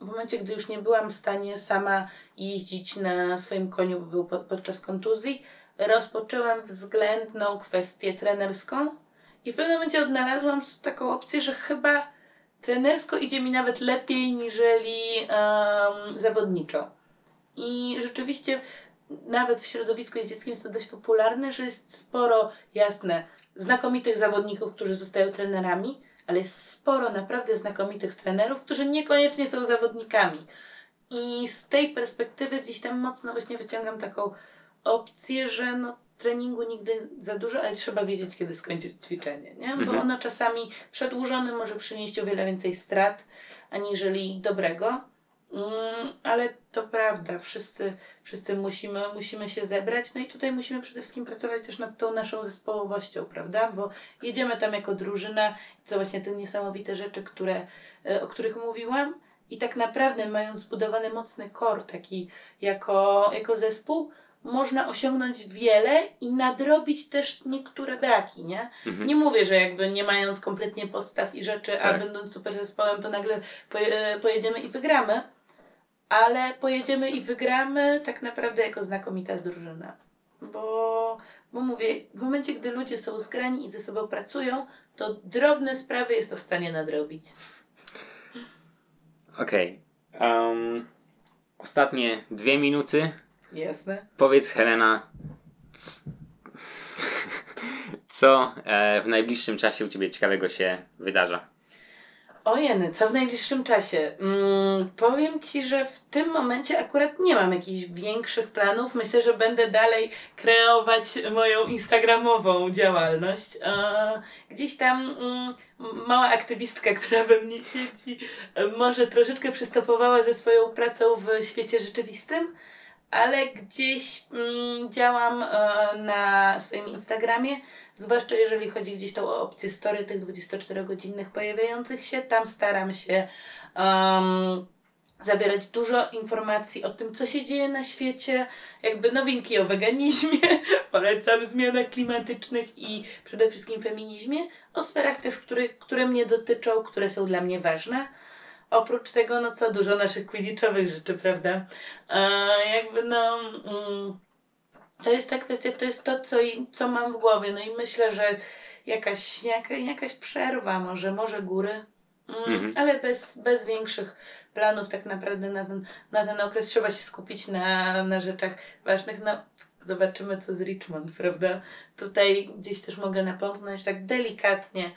S3: w momencie, gdy już nie byłam w stanie sama jeździć na swoim koniu, bo był po, podczas kontuzji, rozpoczęłam względną kwestię trenerską i w pewnym momencie odnalazłam taką opcję, że chyba trenersko idzie mi nawet lepiej niżeli um, zawodniczo. I rzeczywiście nawet w środowisku jeździeckim jest to dość popularne, że jest sporo, jasne, znakomitych zawodników, którzy zostają trenerami, ale jest sporo naprawdę znakomitych trenerów, którzy niekoniecznie są zawodnikami. I z tej perspektywy gdzieś tam mocno właśnie wyciągam taką opcję, że no treningu nigdy za dużo, ale trzeba wiedzieć, kiedy skończyć ćwiczenie, nie? Bo
S2: Mhm.
S3: ono czasami przedłużone może przynieść o wiele więcej strat, aniżeli dobrego. Mm, ale to prawda, wszyscy, wszyscy musimy, musimy się zebrać, no i tutaj musimy przede wszystkim pracować też nad tą naszą zespołowością, prawda? Bo jedziemy tam jako drużyna, co właśnie te niesamowite rzeczy, które, e, o których mówiłam, i tak naprawdę mając zbudowany mocny core taki jako, jako zespół, można osiągnąć wiele i nadrobić też niektóre braki, nie?
S2: Mhm.
S3: Nie mówię, że jakby nie mając kompletnie podstaw i rzeczy, a
S2: Tak.
S3: będąc super zespołem, to nagle e, pojedziemy i wygramy, ale pojedziemy i wygramy tak naprawdę jako znakomita drużyna. Bo, bo mówię, w momencie, gdy ludzie są zgrani i ze sobą pracują, to drobne sprawy jest to w stanie nadrobić.
S2: Okej. Em, ostatnie dwie minuty.
S3: Jasne.
S2: Powiedz Helena, co e, w najbliższym czasie u Ciebie ciekawego się wydarza?
S3: Ojeny, co w najbliższym czasie? Mm, powiem Ci, że w tym momencie akurat nie mam jakichś większych planów. Myślę, że będę dalej kreować moją instagramową działalność. E, gdzieś tam mm, mała aktywistka, która we mnie siedzi, e, może troszeczkę przystopowała ze swoją pracą w świecie rzeczywistym, ale gdzieś mm, działam e, na swoim Instagramie, zwłaszcza jeżeli chodzi gdzieś tam o opcję story tych 24-godzinnych pojawiających się. Tam staram się em, zawierać dużo informacji o tym, co się dzieje na świecie, jakby nowinki o weganizmie, polecam zmianach klimatycznych i przede wszystkim feminizmie, o sferach też, których, które mnie dotyczą, które są dla mnie ważne. Oprócz tego, no co, dużo naszych quidditchowych rzeczy, prawda? E, jakby no... Mm, to jest ta kwestia, to jest to, co, co mam w głowie. No i myślę, że jakaś, jaka, jakaś przerwa, może, może góry. Mm,
S2: Mhm.
S3: Ale bez, bez większych planów tak naprawdę na ten, na ten okres trzeba się skupić na, na rzeczach ważnych. No, zobaczymy co z Richmond, prawda? Tutaj gdzieś też mogę napomknąć tak delikatnie,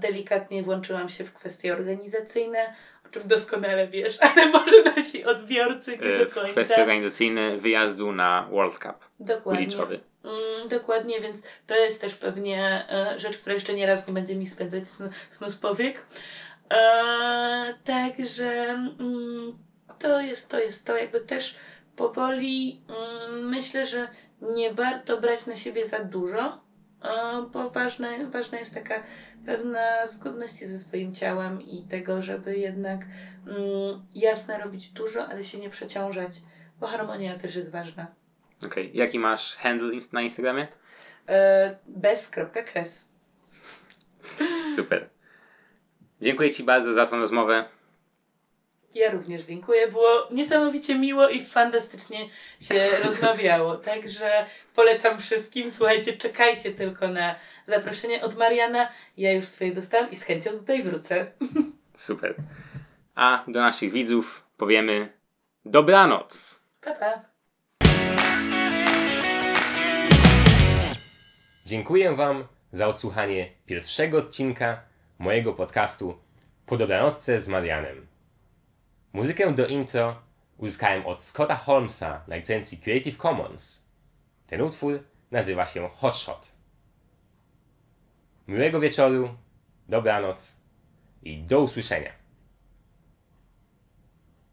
S3: delikatnie włączyłam się w kwestie organizacyjne, o czym doskonale wiesz, ale może nasi odbiorcy nie
S2: E,
S3: do końca.
S2: kwestii organizacyjnej wyjazdu na World Cup
S3: Dokładnie.
S2: uliczowy.
S3: Mm, dokładnie, więc to jest też pewnie e, rzecz, która jeszcze nie raz nie będzie mi spędzać snu, snu z powiek. E, także mm, to jest to, jest to jakby też powoli mm, myślę, że nie warto brać na siebie za dużo, e, bo ważne, ważna jest taka pewna zgodność ze swoim ciałem i tego, żeby jednak mm, jasne robić dużo, ale się nie przeciążać, bo harmonia też jest ważna.
S2: Okej. Jaki masz handle na Instagramie?
S3: E, bez kropka kres.
S2: Super. Dziękuję Ci bardzo za tą rozmowę.
S3: Ja również dziękuję. Było niesamowicie miło i fantastycznie się rozmawiało. Także polecam wszystkim. Słuchajcie, czekajcie tylko na zaproszenie od Mariana. Ja już swoje dostałam i z chęcią tutaj wrócę.
S2: Super. A do naszych widzów powiemy dobranoc.
S3: Pa, pa.
S1: Dziękuję Wam za odsłuchanie pierwszego odcinka mojego podcastu Po dobranocce z Marianem. Muzykę do intro uzyskałem od Scotta Holmesa na licencji Creative Commons. Ten utwór nazywa się Hotshot. Miłego wieczoru, dobranoc i do usłyszenia.